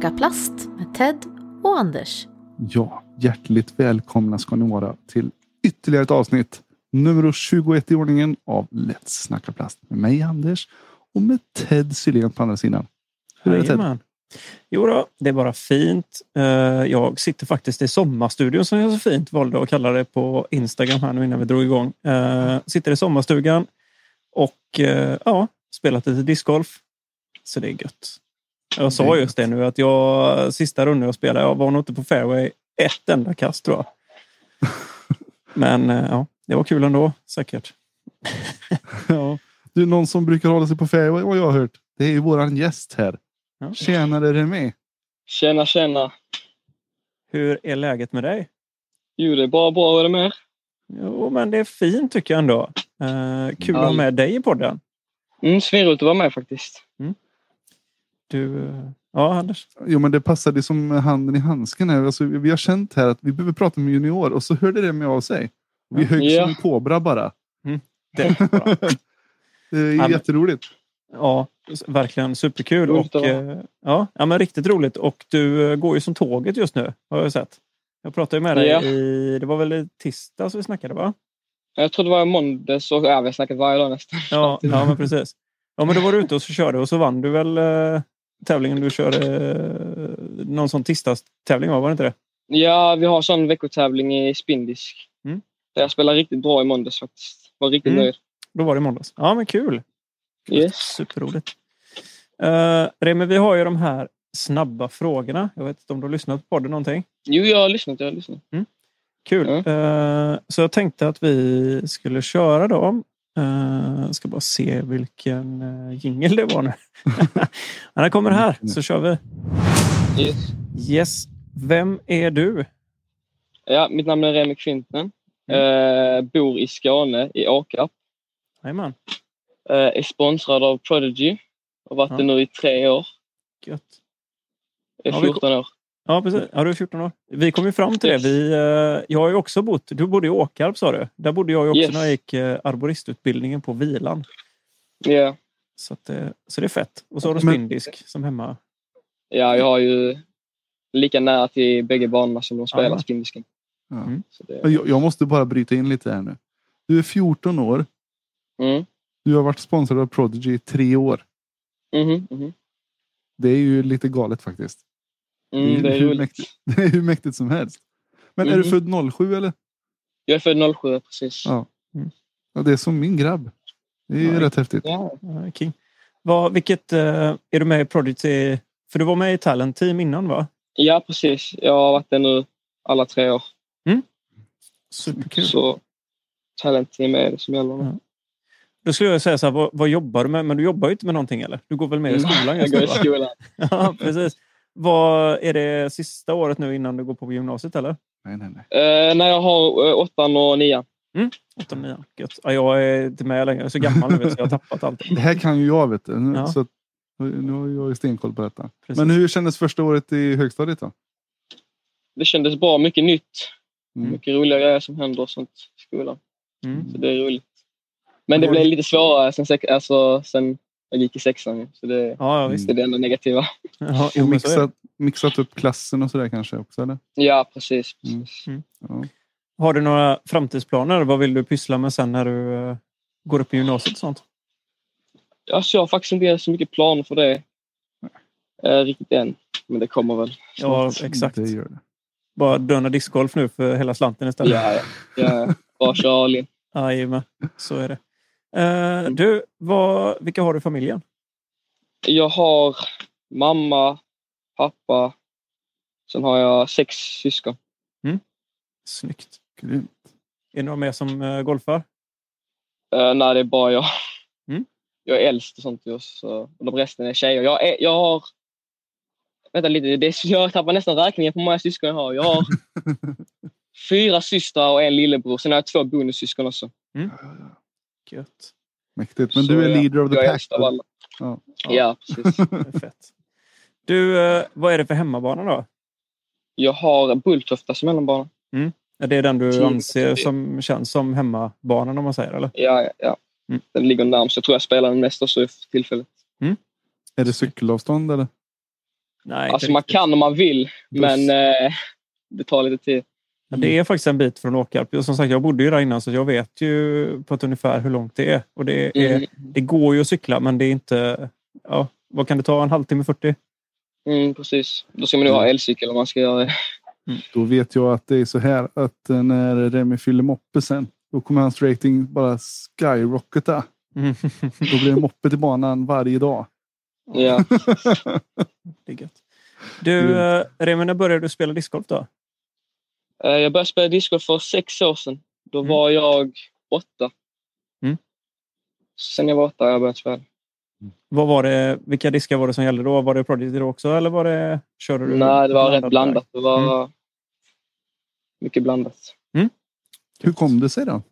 Snacka plast med Ted och Anders. Ja, hjärtligt välkomna ska ni vara till ytterligare ett avsnitt. Nummer 21 i ordningen av Let's snacka plast med mig Anders och med Ted Sylén på andra sidan. Hur är det Ted? Jo då, det är bara fint. Eh, Jag sitter faktiskt i sommarstudion som jag så fint valde att kalla det på Instagram här nu innan vi drog igång. Eh, Sitter i sommarstugan och eh, ja, spelat lite discgolf. Så det är gött. Jag sa just det nu att jag sista rundan jag spelade, jag var nog inte på fairway ett enda kast tror jag. Men eh, ja, det var kul ändå säkert. Ja. Du, någon som brukar hålla sig på fairway vad jag har hört. Det är ju våran gäst här. Ja. Tjenare Remi. Tjena, tjena. Hur är läget med dig? Jo, det är bara bra. Hur är det med? Jo, men det är fint tycker jag ändå. Eh, kul att ha Ja. med dig i podden. Mm, Svinroligt att vara med faktiskt. Du, ja Anders. Jo men det passade som handen i handsken här. Alltså, vi har känt här att vi behöver prata med junior och så hörde Remi av sig. Vi högg Ja. som en kobra bara. Det är bra. Det är men- jätteroligt. Ja, verkligen superkul. Roligt Och, eh, ja, ja, men riktigt roligt. Och du eh, går ju som tåget just nu, har jag sett. Jag pratade med dig Ja. i, det var väl i tisdags vi snackade va? Jag tror det var i måndags och ja, vi har snackat varje dag nästan. Ja, ja men precis. Ja, men då var du ute och så körde och så vann du väl eh, tävlingen du körde. Eh, någon sån tisdagstävling va? Var det inte det? Ja, vi har sån veckotävling i spindisk. Mm. Där jag spelade riktigt bra i måndags faktiskt. Var riktigt Mm. nöjd. Då var det i måndags. Ja, men kul. Yes. Superroligt. Uh, Remi, vi har ju de här snabba frågorna. Jag vet inte om du har lyssnat på podden någonting? Jo, jag har lyssnat. Jag har lyssnat. Kul. Ja. Eh, så jag tänkte att vi skulle köra dem. Uh, jag ska bara se vilken uh, jingel det var nu. Den kommer här, så kör vi. Yes. Yes. Vem är du? Ja, mitt namn är Remi Kvinten. Mm. Eh, bor i Skåne, i Åkarp. Jajamän. Eh, är sponsrad av Prodigy. Har varit Ja. det nu i tre år. Gött. Är Ja, vi- 14 år. Ja, precis. Ja, du är 14 år. Vi kom ju fram till Yes. det. Vi, eh, jag har ju också bott... Du bodde i Åkarp sa du. Där bodde jag ju också Yes. när jag gick uh, arboristutbildningen på Vilan. Ja. Så, att, eh, så det är fett. Och så har du Men- spindisk som hemma. ja, jag har ju lika nära till bägge banorna som de spelar Ja. spindisken. Ja. Mm. Så det, Jag, jag måste bara bryta in lite här nu. Du är 14 år. mm. Du har varit sponsrad av Prodigy i tre år. Mhm, mhm. Det är ju lite galet faktiskt. Mm, det är hur mäktigt, det är hur mäktigt som helst. Men är du Mhm. född 07 eller? Jag är född 07 precis. Ja. Ja, det är som min grabb. Det är ju Ja, rätt häftigt. Ja. King. Vad, vilket, eh, är du med i Prodigy? För du var med i Talent Team innan va? ja, precis. Jag har varit där nu alla tre år. Superkul. Så talenteam är det som gäller nu. Ja. Då skulle jag säga så här, vad, vad jobbar du med? Men du jobbar ju inte med någonting eller? Du går väl med i skolan jag går i skolan. ja, precis. Vad, är det sista året nu innan du går på gymnasiet eller? Nej, nej, nej. Uh, när jag har uh, åttan och nian. Åtta, nio. Gött. Ja, jag är inte med längre. Jag är så gammal nu vet, så jag har tappat allt. Det här kan ju jag vet du. Nu, Ja. så nu har jag ju stenkoll på detta. Precis. Men hur kändes första året i högstadiet då? Det kändes bra. Mycket nytt. Mm. Mycket roliga grejer som händer och sånt i skolan. Mm. Så det är roligt. Men det blev lite svårare sen, alltså, sen jag gick i sexan. ju. Så det, Ja, ja, visst. det är det enda negativa. Ja, jo, Och mixat, mixat upp klassen och sådär kanske också eller? Ja, precis. Mm. precis. Ja. Har du några framtidsplaner? Vad vill du pyssla med sen när du eh, går upp i gymnasiet och sånt? Alltså, jag har faktiskt inte så mycket planer för det eh, riktigt än. Men det kommer väl. Ja, exakt. Det gör det. Bara döna discgolf nu för hela slanten istället. Ja, ja. ja. Bara köra all in. Jajamän, så är det. Eh, du, vad, vilka har du i familjen? Jag har mamma, pappa. Sen har jag sex syskon. Snyggt. Grymt. Är det några mer som uh, golfar? Uh, nej, det är bara jag. Mm. Jag är äldst och sånt. ju, Så, och de resten är tjejer. Jag, är, jag har... Vänta lite. Det, är- jag tappar nästan räkningen på hur många syskon jag har. Jag har fyra systrar och en lillebror. Sen har jag två bonussyskon också. Gött. Mäktigt. Men Så du är jag- leader of the är pack. alla. Ja. Ja, precis. Det är fett. Du, eh, vad är det för hemmabana då? Jag har Bulltofta som mellanbana. Är det den du anser som känns som hemmabanan om man säger eller? Ja, ja, ja. Mm. Den ligger närmast. Jag tror jag spelar den mest också för tillfället. Är det cykelavstånd eller? Nej, Alltså man riktigt. kan om man vill, Buss. men eh, det tar lite tid. Men det är faktiskt en bit från Åkarp. Och Som sagt, jag bodde ju där innan så jag vet ju på ett ungefär hur långt det är. Och det, är, Mm. det går ju att cykla men det är inte... Ja, vad kan det ta? En halvtimme, 40? Mm, precis. Då ska man nog ha Mm. elcykel om man ska göra det. Då vet jag att det är så här att när Remi fyller moppe sen. Då kommer hans rating bara skyrocketa. Mm. Då blir det moppe till banan varje dag. Ja. det är gött. Du, eh, Remi, när började du spela discgolf då? Eh, Jag började spela disco för sex år sedan. Då Mm. var jag åtta. Mm. Sen jag var åtta har jag börjat spela. Vad var det, vilka diskar var det som gällde då? Var det Prodigy då också? Eller var det, körde du Nej, det var rätt blandat. Det var Mm. mycket blandat. Hur kom det sig då?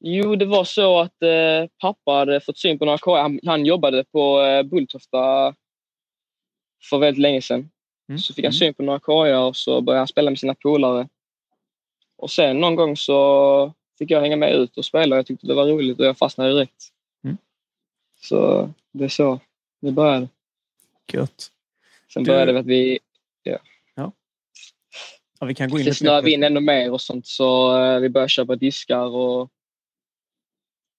Jo, det var så att eh, pappa hade fått syn på några korgar. Han, han jobbade på eh, Bulltofta för väldigt länge sedan. Mm. Så fick han syn på några korgar och så började han spela med sina polare. Och sen någon gång så fick jag hänga med ut och spela. Jag tyckte det var roligt och jag fastnade direkt. Mm. Så det är så det började. Gött. Sen Du- började det att vi Ja, vi kan gå in Sen snöade vi in ännu mer och sånt så eh, vi började köpa diskar och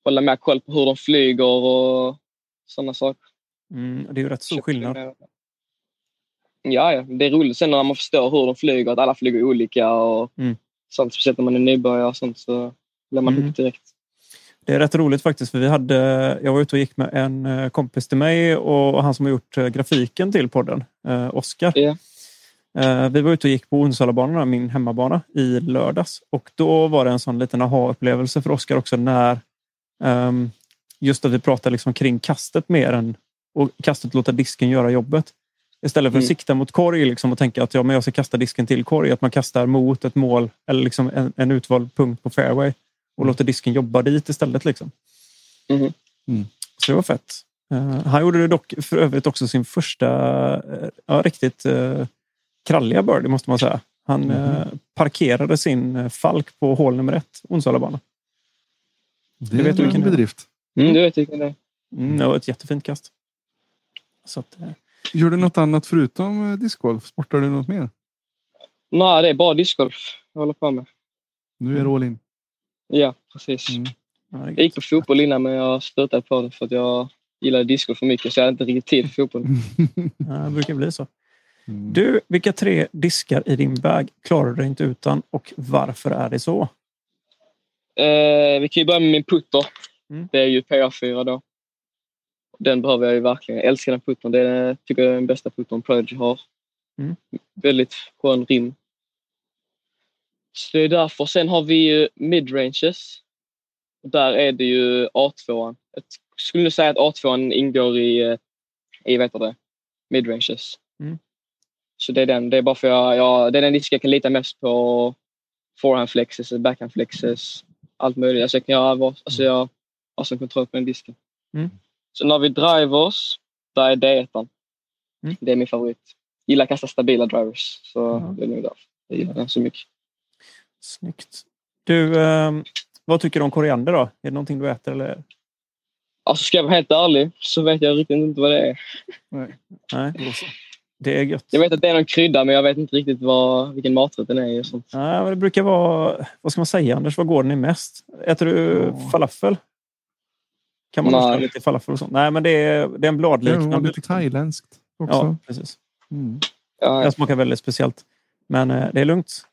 hålla mer koll på hur de flyger och sådana saker. Mm, det är ju rätt stor skillnad. Ja, ja, det är roligt sen när man förstår hur de flyger, att alla flyger olika och Mm. sånt. Speciellt när man är nybörjare och sånt så blir man Mm. hooked direkt. Det är rätt roligt faktiskt. för vi hade, Jag var ute och gick med en eh, kompis till mig och han som har gjort eh, grafiken till podden, eh, Oskar. Ja. Eh, Vi var ute och gick på Onsalabanan, min hemmabana, i lördags. Och då var det en sån liten aha-upplevelse för Oskar också när ehm, just att vi pratade liksom kring kastet mer än och kastet låta disken göra jobbet. Istället för att Mm. sikta mot korg liksom, och tänka att ja, men jag ska kasta disken till korg. Att man kastar mot ett mål eller liksom en, en utvald punkt på fairway och låter disken jobba dit istället. Liksom. Mhm. Mm. Så det var fett. Eh, han gjorde det dock för övrigt också sin första eh, ja, riktigt uh, kralliga birdie måste man säga. Han eh, parkerade sin Falk på hål nummer ett, Onsalabanan. Det vet är du vilken en det är. bedrift. Mm, du vet vilken det är. Mm, det var ett jättefint kast. Så att, Gör du något annat förutom eh, discgolf? Sportar du något mer? Nej, det är bara discgolf jag håller på med. Nu är det all in. Ja, precis. Mm. ja, Jag gick på fotboll innan men jag slutade på det för att jag gillade discgolf för mycket så jag hade inte riktigt tid för fotboll. Ja, det brukar bli så. Mm. Du, vilka tre diskar i din bag klarar du dig inte utan och varför är det så? Eh, vi kan ju börja med min putter. Mm. Det är ju PA4 då. Den behöver jag ju verkligen. Jag älskar den puttern. Det är, tycker jag är den bästa puttern Prodigy har. Mm. Väldigt skön rim. Så det är därför. Sen har vi ju midranges. Där är det ju A2. Jag skulle säga att A2 ingår i, eh, i vet det, midranges. Mm. Så det är den. Det är bara för jag, jag, det är den disk jag kan lita mest på. Forehand flexes, backhand flexes, allt möjligt. Alltså jag kan göra vad, alltså jag har sån kontroll på den disken. Mm. Sen har vi drivers. Där är D1. Mm. Det är min favorit. Gillar att kasta stabila drivers. Så Ja. det är nog därför jag gillar den så mycket. Snyggt. Du, ehm, vad tycker du om koriander då? Är det någonting du äter eller? Alltså ska jag vara helt ärlig så vet jag riktigt inte vad det är. Nej. Nej, det är gött. Jag vet att det är någon krydda men jag vet inte riktigt vad, vilken maträtt den är och sånt. Nej, men det brukar vara, vad ska man säga Anders, vad går den i mest? Äter du Ja. falafel? Kan man ha lite falafel och sånt? Nej, men det är, det är en Det bladliknande. lite thailändskt också. Ja, precis. Mm. Ja, Den smakar väldigt speciellt. Men eh, det är lugnt.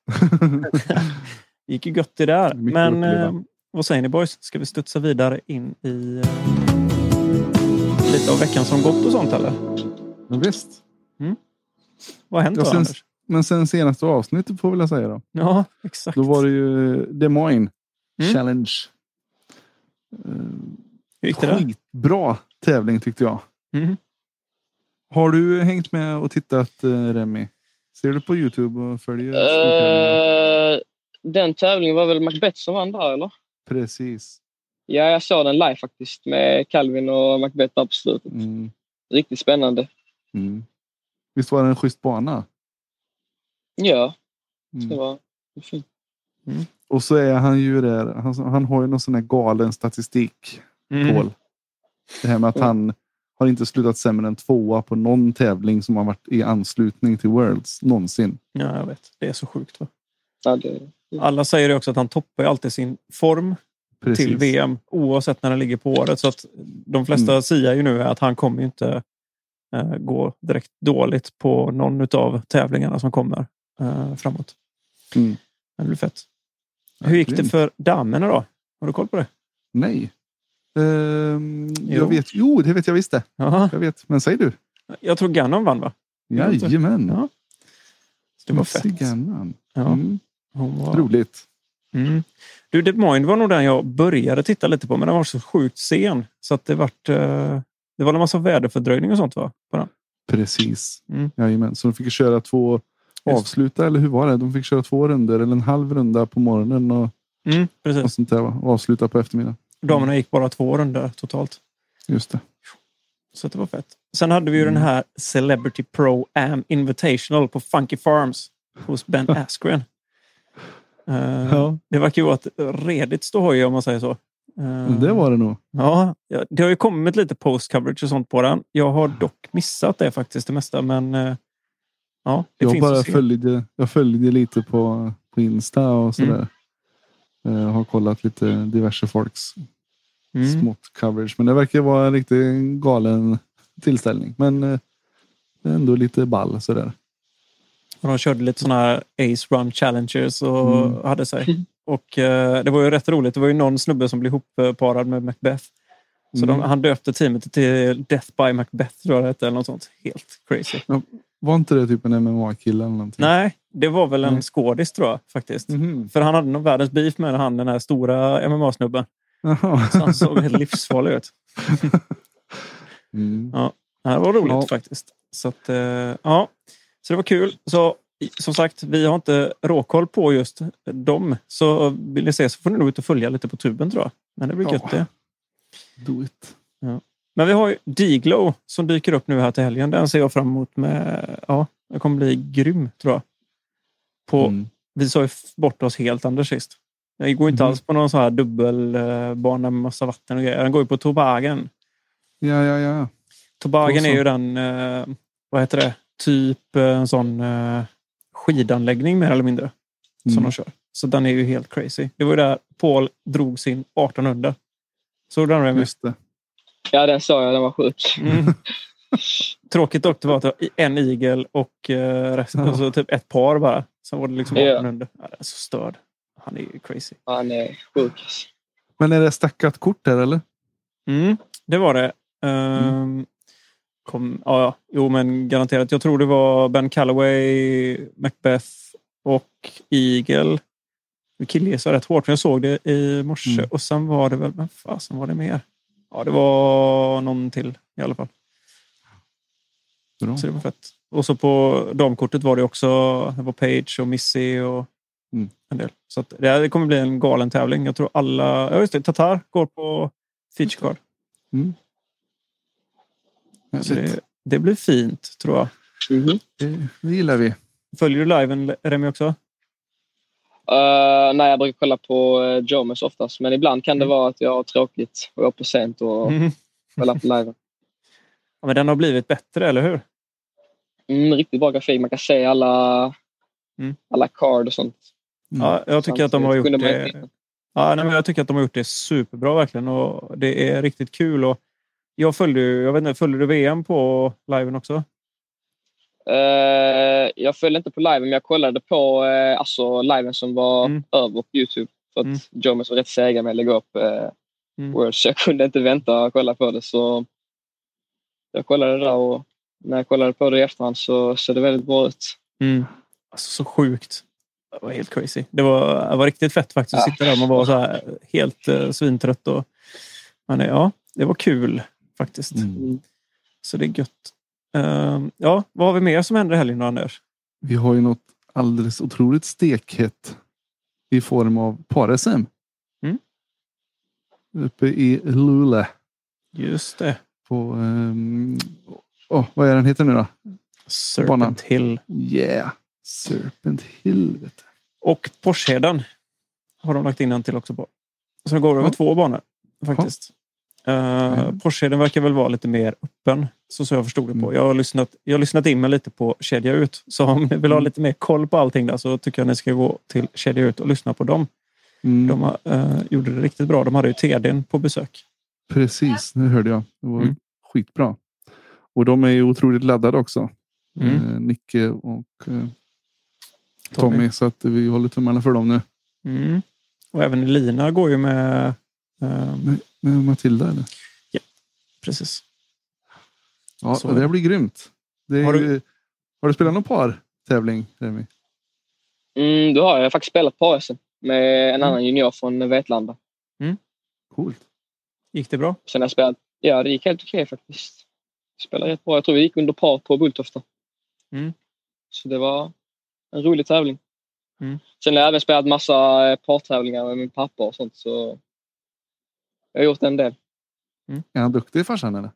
Det gick ju gött det där. Mycket Men eh, vad säger ni boys? Ska vi studsa vidare in i eh, lite av veckan som gått och sånt eller? Men visst. Vad har hänt då sen- Anders? Men sen senaste avsnittet får jag säga då. Ja, exakt. Då var det ju Des Moines Mm. Challenge. Hur gick det där? Skitbra tävling tyckte jag. Mm. Har du hängt med och tittat eh, Remi? Ser du på Youtube och följer? Eh, den tävlingen var väl Macbeth som vann där eller? Precis. Ja, jag såg den live faktiskt med Calvin och Macbeth där på slutet. Mm. Riktigt spännande. Mm. Visst var det en schysst bana? Ja, Mm. det var fint. Och så är han ju där. Han, han har ju någon sån här galen statistik. Mm. Paul. Det här med att han har inte slutat sämre än tvåa på någon tävling som har varit i anslutning till Worlds någonsin. Ja, jag vet. Det är så sjukt. Va? Ja, det, Alla säger det också att han toppar ju alltid sin form Precis. till VM oavsett när den ligger på året. Så att de flesta Mm. säger ju nu att han kommer ju inte eh, gå direkt dåligt på någon av tävlingarna som kommer eh, framåt. Mm. Det blir fett. Hur gick det för damerna då? Har du koll på det? Nej. Ehm, Jo. jag vet. Jo, det vet jag visst det. Ja, Jag vet. Men säg du. jag tror Gannon vann va? Jajamän. Ja. Det var fett. Gannon. Ja, Mm. var... Roligt. Mm. Du, Des Moines var nog den jag började titta lite på, men den var så sjukt sen. Så att det vart... Eh, det var en massa väderfördröjning och sånt va? På den. Precis. Mm. Jajamän. Så de fick köra två avsluta, eller hur var det? De fick köra två runder eller en halv runda på morgonen och, Mm, och sånt där. va? Och avsluta på eftermiddagen. Damerna gick bara två runder totalt. Just det. Så det var fett. Sen hade vi ju Mm. den här Celebrity Pro Am Invitational på Funky Farms hos Ben Askren. Eh, Ja. Det verkar ju vara ett redigt ståhoj om man säger så. Eh, Men det var det nog. Ja, ja, det har ju kommit lite post-coverage och sånt på den. Jag har dock missat det faktiskt det mesta, men eh, ja, det Jag finns bara följde, jag följde lite på, på Insta och Mm. Eh, har kollat lite diverse folks Mm. smått coverage. Men det verkar vara en riktigt galen tillställning. Men eh, ändå lite ball sådär. Och De körde lite sådana här Ace Run Challengers och Mm. hade sig. Och eh, det var ju rätt roligt. Det var ju någon snubbe som blev ihopparad med Macbeth. Så de, Mm. han döpte teamet till Death by Macbeth tror jag det hette, eller något sånt. Helt crazy. Var inte det typ en MMA-kille eller någonting? Nej, det var väl en Nej. skådis tror jag faktiskt. Mhm. För han hade nog världens beef med han den här stora MMA-snubben. Så han såg helt livsfarlig ut. Mm. Ja, det var roligt Ja. faktiskt. Så, att, eh, ja. så det var kul. Så som sagt, vi har inte råkoll på just dem. Så vill ni se så får ni nog ut och följa lite på tuben tror jag. Men det blir Ja. gött det. Do it. Men vi har ju D-Glow som dyker upp nu här till helgen. Den ser jag fram emot med... Ja, den kommer bli grym tror jag. På, Mm. Vi sa ju bort oss helt Anders sist. Jag går inte Mhm. alls på någon sån här dubbelbana med massa vatten och grejer. Den går ju på Tobagen. Ja, ja, ja. Tobagen är ju den, eh, vad heter det, typ eh, en sån eh, skidanläggning mer eller mindre. Som Mm. de kör. Så den är ju helt crazy. Det var ju där Paul drog sin 1800. Såg du den Remy? Just det. Ja, den sa jag. Den var sjuk. Mm. Tråkigt dock det var att det var en igel och eh, resten, Ja. alltså typ ett par bara. Sen var det liksom Ja. 1800. Ja, det är så störd. Han är ju crazy. Han är sjuk. Men är det stackat kort där eller? Mm, det var det. Ehm, kom, ja, ja, jo, men garanterat. Jag tror det var Ben Calloway, Macbeth och Eagle. Nu killgissar jag rätt hårt, men jag såg det i morse. Mm. Och sen var det väl, men fasen var det mer? Ja, det var någon till i alla fall. Bra. Så det var fett. Och så på damkortet var det också det var Page och Missy och Mm. en del. Så att det, här, det kommer bli en galen tävling. Jag tror alla... Ja, just det. Tatar går på feature card. Mm. Det, det blir fint, tror jag. Mhm. Det, det gillar vi. Följer du liven, Remi, också? Uh, nej, jag brukar kolla på uh, Jomes oftast. Men ibland kan det vara att jag har tråkigt och är på sent och Mm. kollar på live. Ja, men den har blivit bättre, eller hur? Mm, riktigt bra grafik. Man kan se alla, Mm. alla card och sånt. Mm. Ja, jag tycker att de har gjort det. Ja, nej, men jag tycker att de har gjort det superbra verkligen. Och det är riktigt kul. Och jag följde ju, jag vet inte, följde du VM på liven också? Eh, jag följde inte på live, men jag kollade på uh, alltså, liven som var Mm. över på Youtube. För att Mm. Jomes var rätt sega med att lägga upp uh, Mm. Worlds, så jag kunde inte vänta och kolla på det. Så jag kollade det där och när jag kollade på det i efterhand så såg det väldigt bra ut. Mm. Alltså, så sjukt. Det var helt crazy. Det var, det var riktigt fett faktiskt att Ja. sitta där. Man var så här helt uh, svintrött. Och, men eh, ja, det var kul faktiskt. Mm. Så det är gött. Ehm, ja, vad har vi mer som händer i helgen då, Anders? Vi har ju något alldeles otroligt stekhett i form av par-SM. Mm. Uppe i Luleå. Just det. På, um, oh, vad är den heter nu då? Serpent Hill. Yeah! Serpent Hill. Vet du. Och Porsheden har de lagt in en till också på. Så det går över Ja. två banor faktiskt. Uh, Mm. Porschen verkar väl vara lite mer öppen, så som jag förstod det på. Mm. Jag har, lyssnat, jag har lyssnat in mig lite på Kedja Ut. Så om ni vill ha Mm. lite mer koll på allting där så tycker jag ni ska gå till Kedja Ut och lyssna på dem. Mm. De eh, gjorde det riktigt bra. De hade ju TDn på besök. Precis, nu hörde jag. Det var Mm. skitbra. Och de är ju otroligt laddade också. Mm. Eh, Nicke och eh, Tommy. Tommy. Så att vi håller tummarna för dem nu. Mm. Och även Lina går ju med... eh, Med Matilda eller? precis. Ja, Så det blir grymt. Det är Har har, du- har du spelat någon par-tävling, Remi? Mm, då har jag faktiskt spelat på SM med en Mm. annan junior från Vetlanda. Coolt. Gick det bra? Sen har jag spelat, ja det gick helt okej faktiskt. Spelade rätt bra. Jag tror vi gick under par på Bulltofta. Mm. Så det var en rolig tävling. Mm. Sen har jag även spelat massa eh, partävlingar med min pappa och sånt. Så jag har gjort en del. Är han duktig farsan eller?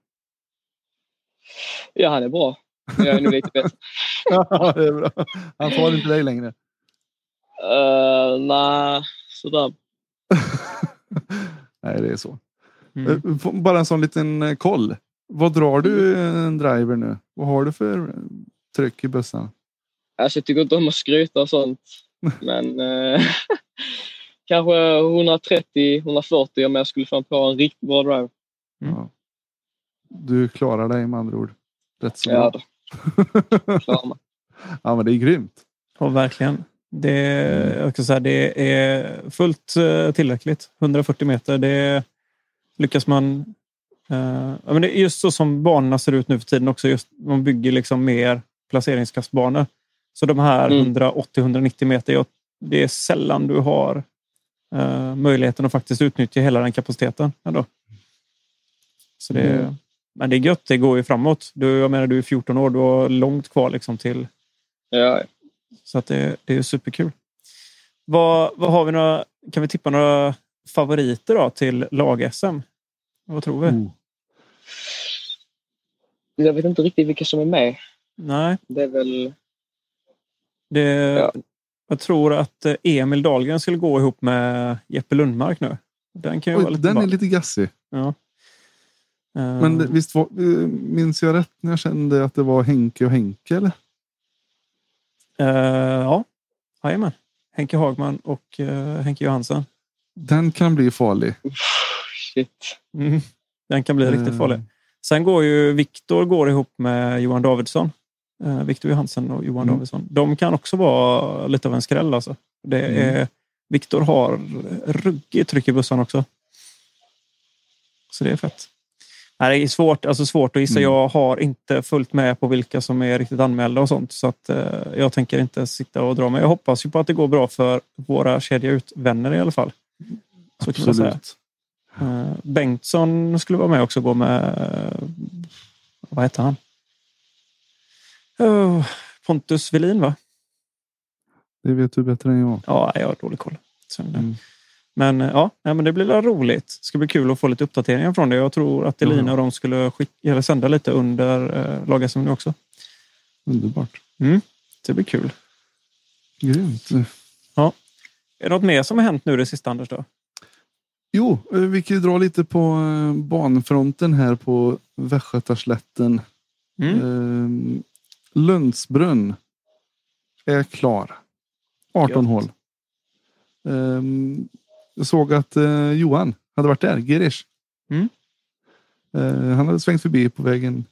Ja, han är bra. Jag är nog lite bättre. Ja, det är bra. Han tar inte dig längre. Uh, Nej, sådär. Nej, det är så. Mm. Eh, Bara en sån liten koll. Vad drar du en driver nu? Vad har du för eh, tryck i bössan? Alltså, jag tycker inte om att skryta och sånt. Men eh, kanske 130-140 om jag skulle få på en riktigt bra drive. Mm. Ja. Du klarar dig med andra ord. Rätt så Ja, bra. då klarar man. Ja, men det är grymt. Ja, verkligen. Det, Mm. jag säga, det är fullt eh, tillräckligt. 140 meter, det lyckas man... ja, men det är just så som banorna ser ut nu för tiden också. Just, man bygger liksom mer placeringskastbanor. Så de här Mm. 180-190 meter, det är sällan du har eh, möjligheten att faktiskt utnyttja hela den kapaciteten. Ändå. Så det, Mm. Men det är gött, det går ju framåt. Du, jag menar, du är 14 år, du har långt kvar liksom till Ja, så att det, det är superkul. Vad, vad har vi några, kan vi tippa några favoriter då till lag-SM? Vad tror vi? Oh. jag vet inte riktigt vilka som är med. Nej, Det är väl... det, Ja. jag tror att eh, Emil Dahlgren skulle gå ihop med Jeppe Lundmark nu. Den kan ju vara Oj, lite den är lite gassig. Ja. Eh, Men det- visst var, eh, minns jag rätt när jag kände att det var Henke och Henke? Eller? eh, ja, jajamän. Henke Hagman och eh, Henke Johansson. Den kan bli farlig. Shit. Mm. Den kan bli riktigt Eh, farlig. Sen går ju Viktor går ihop med Johan Davidsson. Eh, Viktor Johansson och Johan Mm. Davidsson. De kan också vara lite av en skräll. Alltså. Det Mm. är, Viktor har ruggigt tryck i bussen också. Så det är fett. Nej, det är svårt, alltså svårt att gissa. Mm. Jag har inte följt med på vilka som är riktigt anmälda och sånt. Så att, eh, jag tänker inte sitta och dra mig. Jag hoppas ju på att det går bra för våra kedja ut-vänner i alla fall. Så. Absolut. Eh, Bengtsson skulle vara med också. Gå med... eh, vad heter han? Oh, Pontus Velin, va? Det vet du bättre än jag. Ja, jag har dålig koll. Eh, Mm. Men eh, ja, men det blir roligt. Det ska bli kul att få lite uppdateringar från det. Jag tror att Elina Ja. och de skulle skicka, eller sända lite under eh, lag nu också. Underbart. Det blir kul. Grymt. Är det något mer som har hänt nu det sista, Anders? Då? Jo, eh, vi kan ju dra lite på eh, banfronten här på Västgötaslätten. Mm. Eh, Lundsbrunn är klar. 18 Gött. hål. Jag såg att eh, Johan hade varit där, Girish. Mm. Han hade svängt förbi på vägen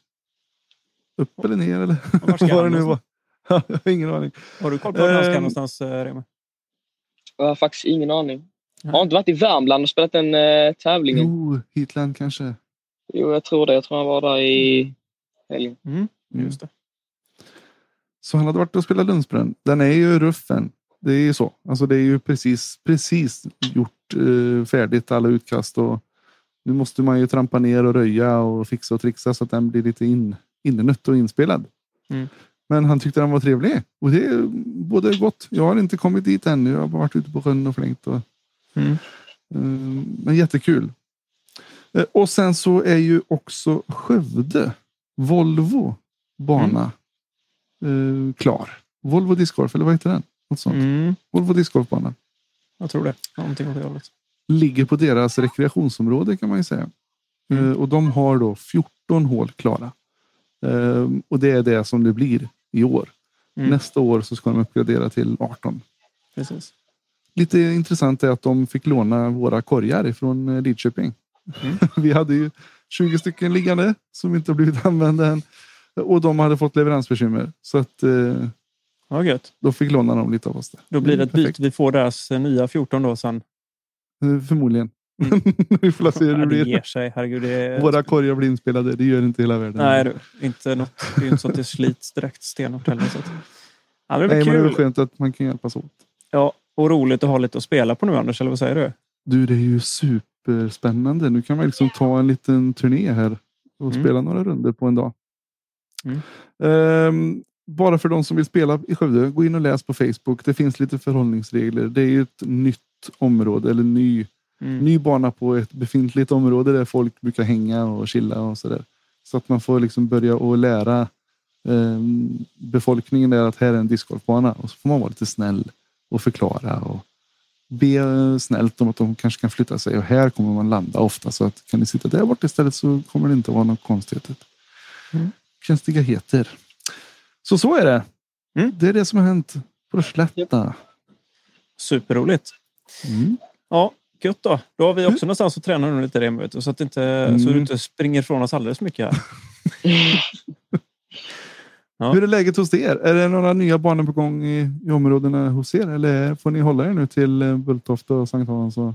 upp eller ner eller Och var ska vad det han nu var. jag har ingen aning. Har du koll på var han ska någonstans, Rema? Jag har faktiskt ingen aning. Har inte varit i Värmland och spelat den uh, tävlingen? Jo, Heatland kanske. Jo, jag tror det. Jag tror han var där i helgen. Mm. Mm. Just det. Så han hade varit och spelat Lundsbrunn. Den är ju ruffen. Det är ju så. Alltså det är ju precis, precis gjort eh, färdigt alla utkast och nu måste man ju trampa ner och röja och fixa och trixa så att den blir lite in, innenött och inspelad. Mm. Men han tyckte den var trevlig och det är både gott. Jag har inte kommit dit ännu. Jag har bara varit ute på sjön och flängt. Och, Mm. eh, men jättekul. Eh, och sen så är ju också Skövde Volvo bana eh, klar. Volvo discgolf, eller vad heter den? Något sånt. Mm. Volvo discgolfbana. Jag tror det. Någonting åt det hållet. Ligger på deras rekreationsområde kan man ju säga. Mm. Eh, och de har då 14 hål klara. Eh, och det är det som det blir i år. Mm. Nästa år så ska de uppgradera till 18. Precis. Lite intressant är att de fick låna våra korgar ifrån eh, Lidköping. Mm. Vi hade ju 20 stycken liggande som inte har blivit använda än. Och de hade fått leveransbekymmer. Så att eh, Ja, gött. de fick låna dem lite av oss. Där. Då blir det ett Perfekt. byte. Vi får deras eh, nya 14 då sen. Eh, Förmodligen. Mm. Vi får se hur Ja, det blir. ger sig. Herregud, det. Våra korgar blir inspelade. Det gör inte hela världen. Nej, du, inte något. Det är inte så att det slits direkt stenhårt heller. Så att... ja, det Nej, men det är kul. väl skönt att man kan hjälpas åt. Ja, och roligt att ha lite att spela på nu Anders, eller vad säger du? Du, det är ju superspännande. Nu kan man liksom ta en liten turné här och Mm. spela några runder på en dag. Mm. Ehm, bara för de som vill spela i Skövde, gå in och läs på Facebook. Det finns lite förhållningsregler. Det är ju ett nytt område eller ny, Mm. ny bana på ett befintligt område där folk brukar hänga och chilla och sådär. Så att man får liksom börja och lära ehm, befolkningen där att här är en discgolfbana och så får man vara lite snäll och förklara och be snällt om att de kanske kan flytta sig och här kommer man landa ofta så att kan ni sitta där borta istället så kommer det inte vara något konstigheter. Mm. Konstigheter. Så så är det. Mm. Det är det som har hänt på Slätta. Superroligt. Mm. Ja, gött då. Då har vi också någonstans att träna nu lite du, så att inte, så Mm. du inte springer ifrån oss alldeles mycket här. Ja. Hur är läget hos er? Är det några nya banor på gång i, i områdena hos er eller får ni hålla er nu till eh, Bulltofta och Sankt Hans? Och...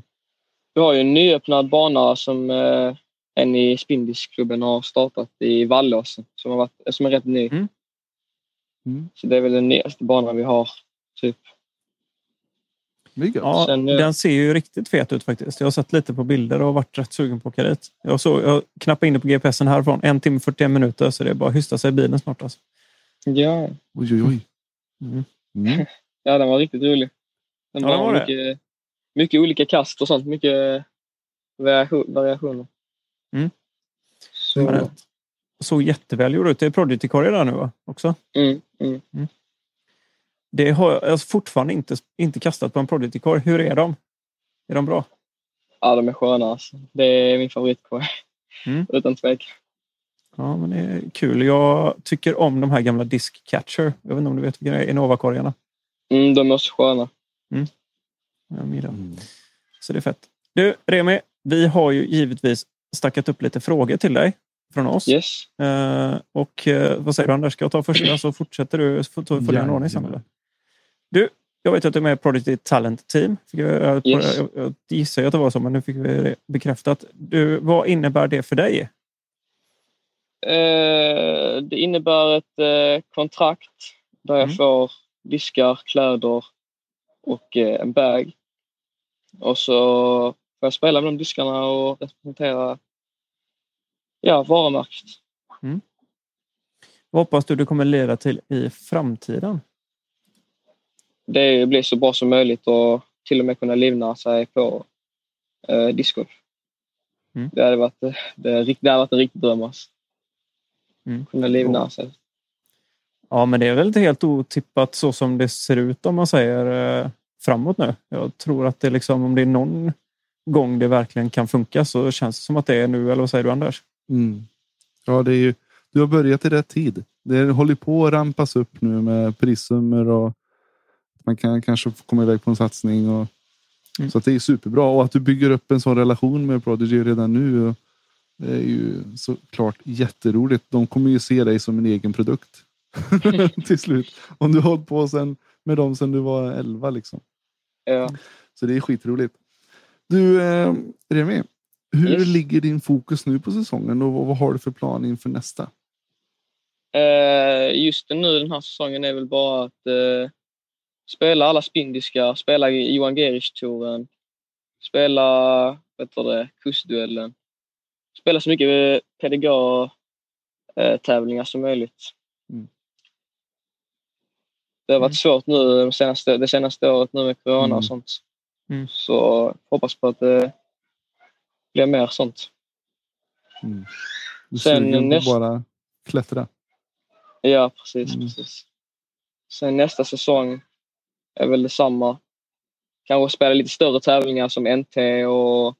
Vi har ju en nyöppnad bana som eh, en i Spindisklubben har startat i Vallåsen som, har varit, som är rätt ny. Mm. Mm. Så det är väl den nyaste banan vi har. Typ. Ja, Sen, eh, den ser ju riktigt fet ut faktiskt. Jag har sett lite på bilder och varit rätt sugen på att åka dit. Jag, såg, jag knappade in det på GPSen härifrån. En timme 41 minuter, så det är bara att hysta sig i bilen snart. Alltså. Ja. Oj, oj, oj. Mm. Mm. ja, den var riktigt rolig. Den Ja, var det. mycket, mycket olika kast och sånt. Mycket variation, variationer. Mm. Så, det såg jätteväl ut. Det är Prodigy-korgar där nu va? också. mm, mm. Det har jag alltså fortfarande inte, inte kastat på en Prodigy-korg. Hur är de? Är de bra? Ja, de är sköna alltså. Det är min favoritkorg. Mm. Utan tvekan. Ja, men det är kul. Jag tycker om de här gamla Disc Catcher. Jag vet inte om du vet vilka det är? Innova-korgarna. Mm, de är också sköna. Jag gillar. Mm. Så det är fett. Du, Remi, vi har ju givetvis stackat upp lite frågor till dig från oss. Yes. Eh, och eh, vad säger du Anders? Ska jag ta första så fortsätter du? Får ta följa en ordning sen eller? Du, jag vet att du är med i Prodigy Talent Team. Fick jag, jag, Yes. jag, jag gissar ju att det var så, men nu fick vi det bekräftat. Du, vad innebär det för dig? Eh, det innebär ett eh, kontrakt där jag Mm. får diskar, kläder och eh, en bag. Och så får jag spela med de diskarna och representera ja, varumärket. Vad hoppas du det kommer leda till i framtiden? Det blir så bra som möjligt och till och med kunna livnära sig på eh, discgolf. Mm. Det hade varit, eh, det, det hade varit en riktig dröm. Alltså. Mm. Kunna livnära sig. Ja, men det är väl inte helt otippat så som det ser ut om man säger eh, framåt nu. Jag tror att det liksom, om det är någon gång det verkligen kan funka så känns det som att det är nu. Eller vad säger du Anders? Mm. Ja, det är ju, du har börjat i rätt tid. Det håller på att rampas upp nu med prissummor och man kan kanske komma iväg på en satsning. Och, Mm. Så att det är superbra och att du bygger upp en sån relation med Prodigy redan nu. Och det är ju såklart jätteroligt. De kommer ju se dig som en egen produkt till slut. Om du har hållit på sen, med dem sedan du var 11 liksom. Ja. Så det är skitroligt. Du eh, Remi, hur Yes. ligger din fokus nu på säsongen och vad, vad har du för plan inför nästa? Eh, just nu den här säsongen är väl bara att eh, spela alla spindiska, spela Johan Gerich-touren, spela du det, kustduellen, spela så mycket eh, PDGA-tävlingar som möjligt. Mm. Det har varit Mm. svårt nu det senaste, det senaste året nu med corona Mm. och sånt. Mm. Så hoppas på att det blir mer sånt. Du Sen näst- bara klättra? Ja, precis. Mm. precis. Sen nästa säsong är väl detsamma. Kanske spela lite större tävlingar som NT och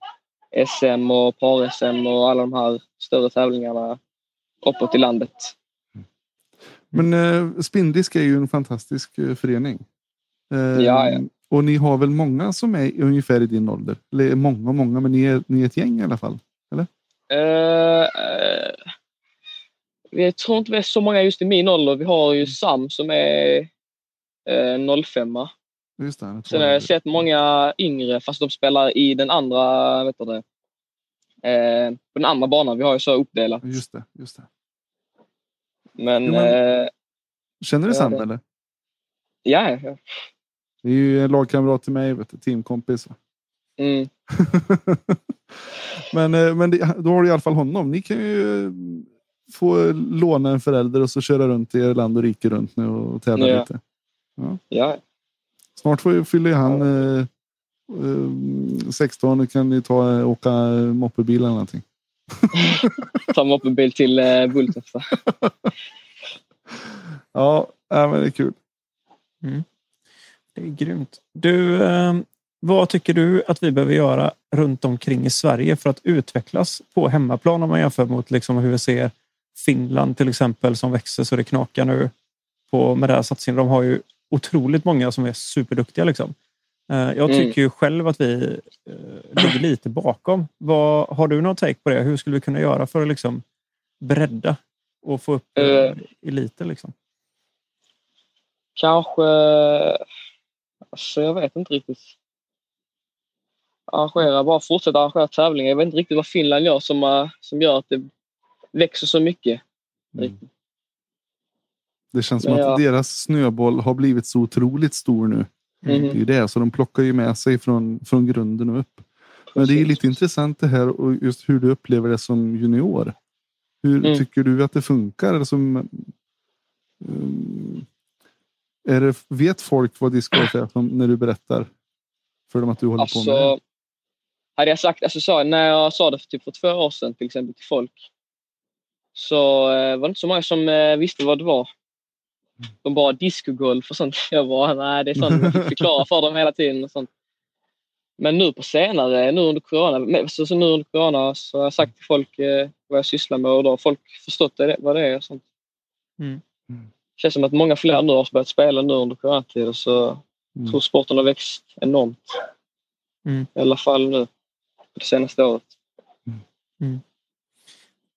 SM och par-SM och alla de här större tävlingarna uppåt i landet. Men eh, Spindisk är ju en fantastisk eh, förening. Eh, Ja, ja. Och ni har väl många som är ungefär i din ålder? Eller många, många, men ni är, ni är ett gäng i alla fall. Eh, eh, jag tror inte vi är så många just i min ålder. Vi har ju Sam som är eh, 05 Just det. Sen har jag sett många yngre fast de spelar i den andra, vet du det, eh, på den andra banan. Vi har ju så uppdelat. Just det, just det. Men, Jo, men- eh, Känner du Ja, Sam eller? ja, ja. Det är ju en lagkamrat till mig, vet du, teamkompis. va? Mm, men eh, men det, då har du i alla fall honom. Ni kan ju eh, få låna en förälder och så köra runt i er land och rike runt nu och tävla Ja. lite. ja. Snart får, fyller han eh, eh, 16 och kan ni ta, eh, åka moppebil eller någonting. Ta mig upp en bil till eh, Bulltofta. Ja, men det är kul. Det är grymt. Du, eh, vad tycker du att vi behöver göra runt omkring i Sverige för att utvecklas på hemmaplan om man jämför mot liksom hur vi ser Finland till exempel som växer så det knakar nu på, med den här satsningen. De har ju otroligt många som är superduktiga. Liksom. Eh, jag Mm. tycker ju själv att vi eh, ligger lite bakom. Vad, har du någon take på det? Hur skulle vi kunna göra för att liksom bredda och få upp eh, Eh. eliter? Liksom? Kanske... Alltså, jag vet inte riktigt. Arrangera, bara fortsätta arrangera tävlingar. Jag vet inte riktigt vad Finland gör som, som gör att det växer så mycket. Mm. Det känns som Ja. att deras snöboll har blivit så otroligt stor nu. Mm. Det är ju det, så de plockar ju med sig från, från grunden och upp. Men det är lite intressant det här och just hur du upplever det som junior. Hur Mm. tycker du att det funkar? Um, är det, vet folk vad discgolf är när du berättar för dem att du håller på med det? Alltså, hade jag sagt, alltså, så, när jag sa det för, typ för två år sedan till exempel till folk så eh, var det inte så många som eh, visste vad det var. De bara discogolf och sånt. Jag bara, nej det är sånt jag fick förklara för dem hela tiden. Och sånt. Men nu på senare, nu under corona, men så, så nu under corona så har jag sagt till folk eh, vad jag sysslar med och då har folk förstått det, vad det är. Och sånt. Mm. Mm. Det känns som att många fler nu har börjat spela nu under coronatiden så Mm. jag tror sporten har växt enormt. Mm. I alla fall nu på det senaste året.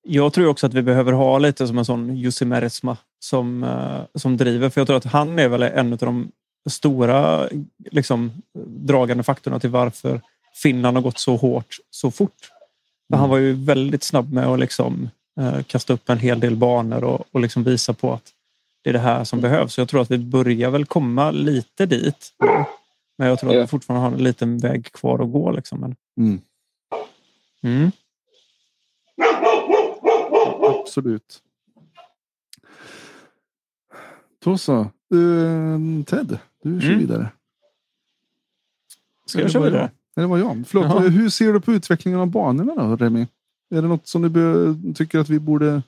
Jag tror också att vi behöver ha lite som en sån Jussi Meresma som, eh, som driver. För jag tror att han är väl en av de stora liksom, dragande faktorerna till varför Finland har gått så hårt så fort. För han var ju väldigt snabb med att liksom, eh, kasta upp en hel del banor och, och liksom visa på att det är det här som behövs. Så jag tror att vi börjar väl komma lite dit. Men jag tror att vi fortfarande har en liten väg kvar att gå. Liksom. Mm. mm. Absolut. Då så. Eh, Ted, du kör Mm. vidare. Ska jag köra vidare? Nej, det var jag. Förlåt. Jaha. Hur ser du på utvecklingen av banorna då, Remi? Är det något som du tycker att vi borde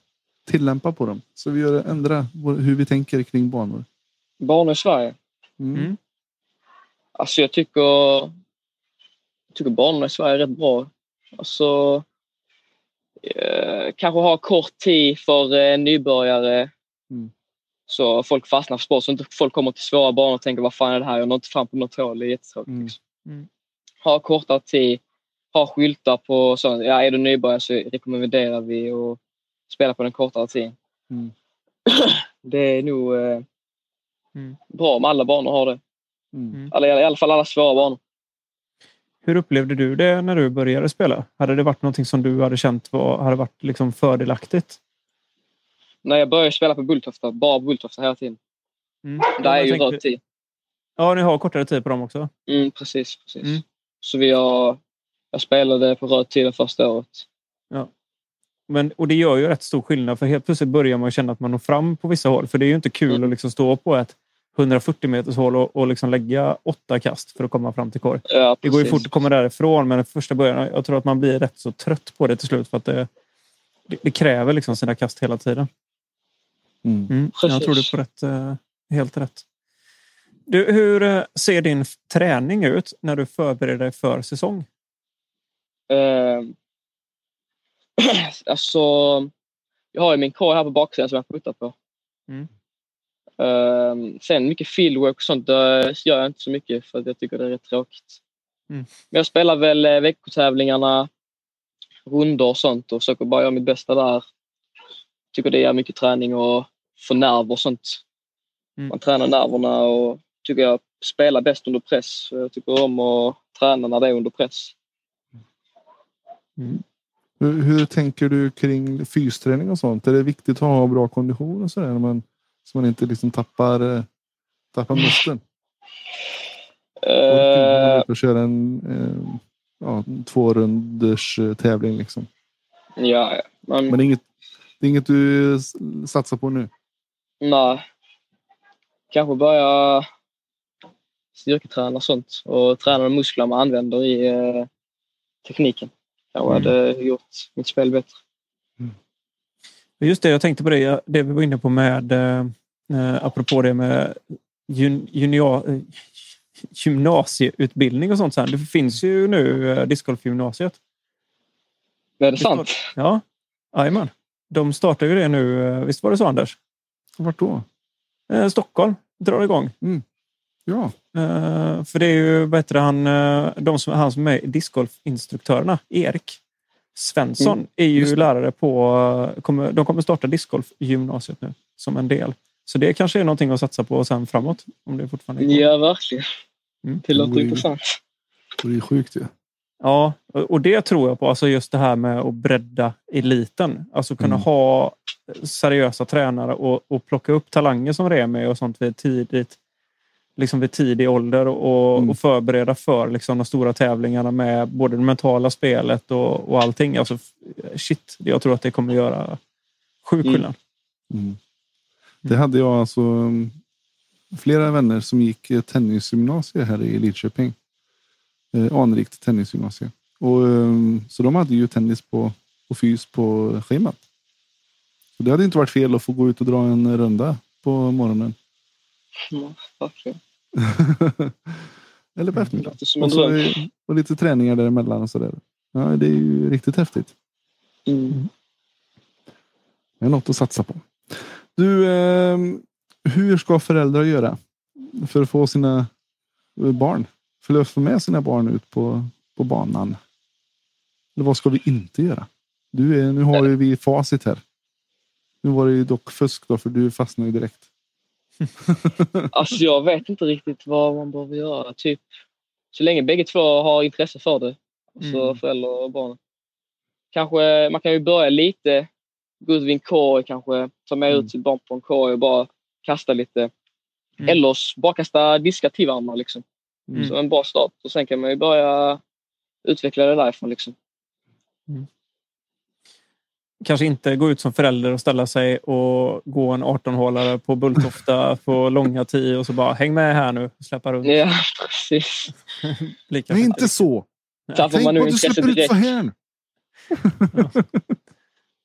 tillämpa på dem? Så vi gör, ändra vår- hur vi tänker kring banor. Barn i Sverige. Mm. Mm. Alltså jag tycker, jag tycker banorna i Sverige är rätt bra. Alltså, eh, kanske ha kort tid för eh, nybörjare. Så folk fastnar för sport. Så inte folk kommer till svåra banor och tänker vad fan är det här? Jag når inte fram på något hål. Det är jättetråkigt. Mm. liksom. Mm. Ha kortare tid. Ha skyltar på sånt. Ja, är du nybörjare så rekommenderar vi att spela på den kortare tiden. Mm. Det är nog eh, Mm. bra om alla banor har det. Mm. Alla, I alla fall alla svåra banor. Hur upplevde du det när du började spela? Hade det varit någonting som du hade känt var, hade varit liksom fördelaktigt? När jag började spela på Bulltofta, bara Bulltofta hela tiden. Mm. Där är jag ju tänkte- röd tid. Ja, ni har kortare tid på dem också. Mm, precis, precis. Mm. Så vi har, jag spelade på röd tid det första året. Men, och det gör ju rätt stor skillnad för helt plötsligt börjar man känna att man når fram på vissa håll. För det är ju inte kul Mm. att liksom stå på ett 140 meters hål och, och liksom lägga åtta kast för att komma fram till korg. Ja, Det går ju fort att komma därifrån men första början, jag tror att man blir rätt så trött på det till slut för att det, det, det kräver liksom sina kast hela tiden. Mm. Mm, jag tror du på rätt, eh, helt rätt. Du, hur eh, ser din träning ut när du förbereder dig för säsong? Eh, alltså, jag har ju min korg här på baksidan som jag puttar på. Mm. Eh, sen mycket fieldwork och sånt det gör jag inte så mycket för att jag tycker det är rätt tråkigt. Mm. Men jag spelar väl eh, veckotävlingarna, rundor och sånt och försöker bara göra mitt bästa där. Tycker det är mycket träning och få nerver och sånt. Mm. Man tränar nerverna och tycker jag spelar bäst under press. Jag tycker om att träna när det är under press. Hur, hur tänker du kring fysträning och sånt? Är det viktigt att ha bra kondition och sådär? Man, så man inte liksom tappar, eh, tappar man är Eh, och köra en eh, ja, två runders eh, tävling liksom. ja, ja. Man, Men det är inget, det är inget du satsar på nu? Nej. Kanske börja styrketräna och sånt och träna de muskler man använder i eh, tekniken. Kanske Mm. hade gjort mitt spel bättre. Just det, jag tänkte på det, det vi var inne på med, eh, eh, apropå det med jun, junior, eh, gymnasieutbildning och sånt. Sen. Det finns ju nu eh, discgolfgymnasiet. Är det sant? Ja, jajamän. De startar ju det nu. eh, Visst var det så Anders? Vart då? Eh, Stockholm drar igång. Ja, Eh, för det är ju bättre han, eh, de som, han som är discgolfinstruktörerna, Erik Svensson, Mm, är ju lärare på... eh, Kommer, de kommer starta discgolfgymnasiet nu som en del. Så det kanske är någonting att satsa på sen framåt. Om det fortfarande är Ja, verkligen. Mm. Det låter intressant. det är ju sjukt ju. Ja, och och det tror jag på. Alltså just det här med att bredda eliten. Alltså kunna Mm. ha seriösa tränare och, och plocka upp talanger som Remi och sånt vid tidigt liksom vid tidig ålder och, Mm. och förbereda för liksom, de stora tävlingarna med både det mentala spelet och, och allting. Alltså, shit, jag tror att det kommer göra sjuk Mm. skillnad. Mm. Det hade jag alltså um, flera vänner som gick eh, tennisgymnasie här i Lidköping. Eh, anrikt tennisgymnasie. Och, um, så de hade ju tennis på, på fys på schemat. Så det hade inte varit fel att få gå ut och dra en runda på morgonen. Verkligen. Eller på Det eftermiddagen. Och, så, och lite träningar däremellan och sådär. Ja, det är ju riktigt häftigt. Mm. Det är något att satsa på. Du, eh, hur ska föräldrar göra för att få sina eh, barn, för att få med sina barn ut på, på banan? Eller vad ska vi inte göra? Du är, nu har ju vi facit här. Nu var det ju dock fusk då, för du fastnade ju direkt. Alltså jag vet inte riktigt vad man behöver göra. Typ, så länge bägge två har intresse för det. Alltså Mm. föräldrar och barn. Kanske, man kan ju börja lite. Gå ut vid en korg kanske. Ta med Mm. ut sitt barn på en korg och bara kasta lite. Mm. Eller bara kasta diskar till varandra. Liksom. Mm. Så en bra start. Och sen kan man ju börja utveckla det därifrån. Liksom. Kanske inte gå ut som förälder och ställa sig och gå en 18-hålare på Bulltofta på långa tio och så bara häng med här nu och släppa runt. Ja, precis. Lika Nej, inte så. Tappar Tänk man på nu att du släpper ut direkt. så här.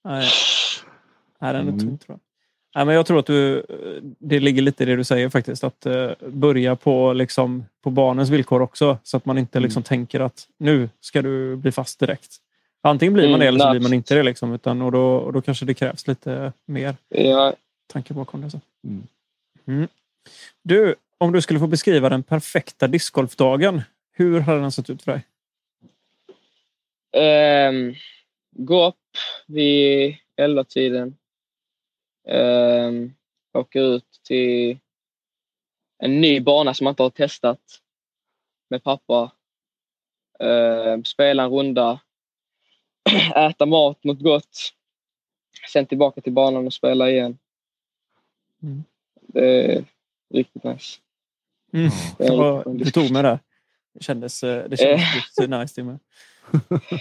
Nej, Nej den är Mm. tung tror jag. Nej, men jag tror att du, det ligger lite i det du säger faktiskt. Att eh, börja på, liksom, på barnens villkor också. Så att man inte Mm. liksom, tänker att nu ska du bli fast direkt. Antingen blir man Mm, det eller så blir man inte det. Liksom, utan, och, då, och då kanske det krävs lite mer Ja, tanke bakom det. Så. Mm. Mm. Du, om du skulle få beskriva den perfekta discgolfdagen. Hur hade den sett ut för dig? Ehm, gå upp vid elva tiden. Um, åka ut till en ny bana som man inte har testat med pappa. Ehm, spela en runda. äta mat, något gott. Sen tillbaka till banan och spela igen. Mm. Det är riktigt nice. Mm. Det riktigt du tog mig där. Det kändes, eh, det kändes riktigt nice till mig.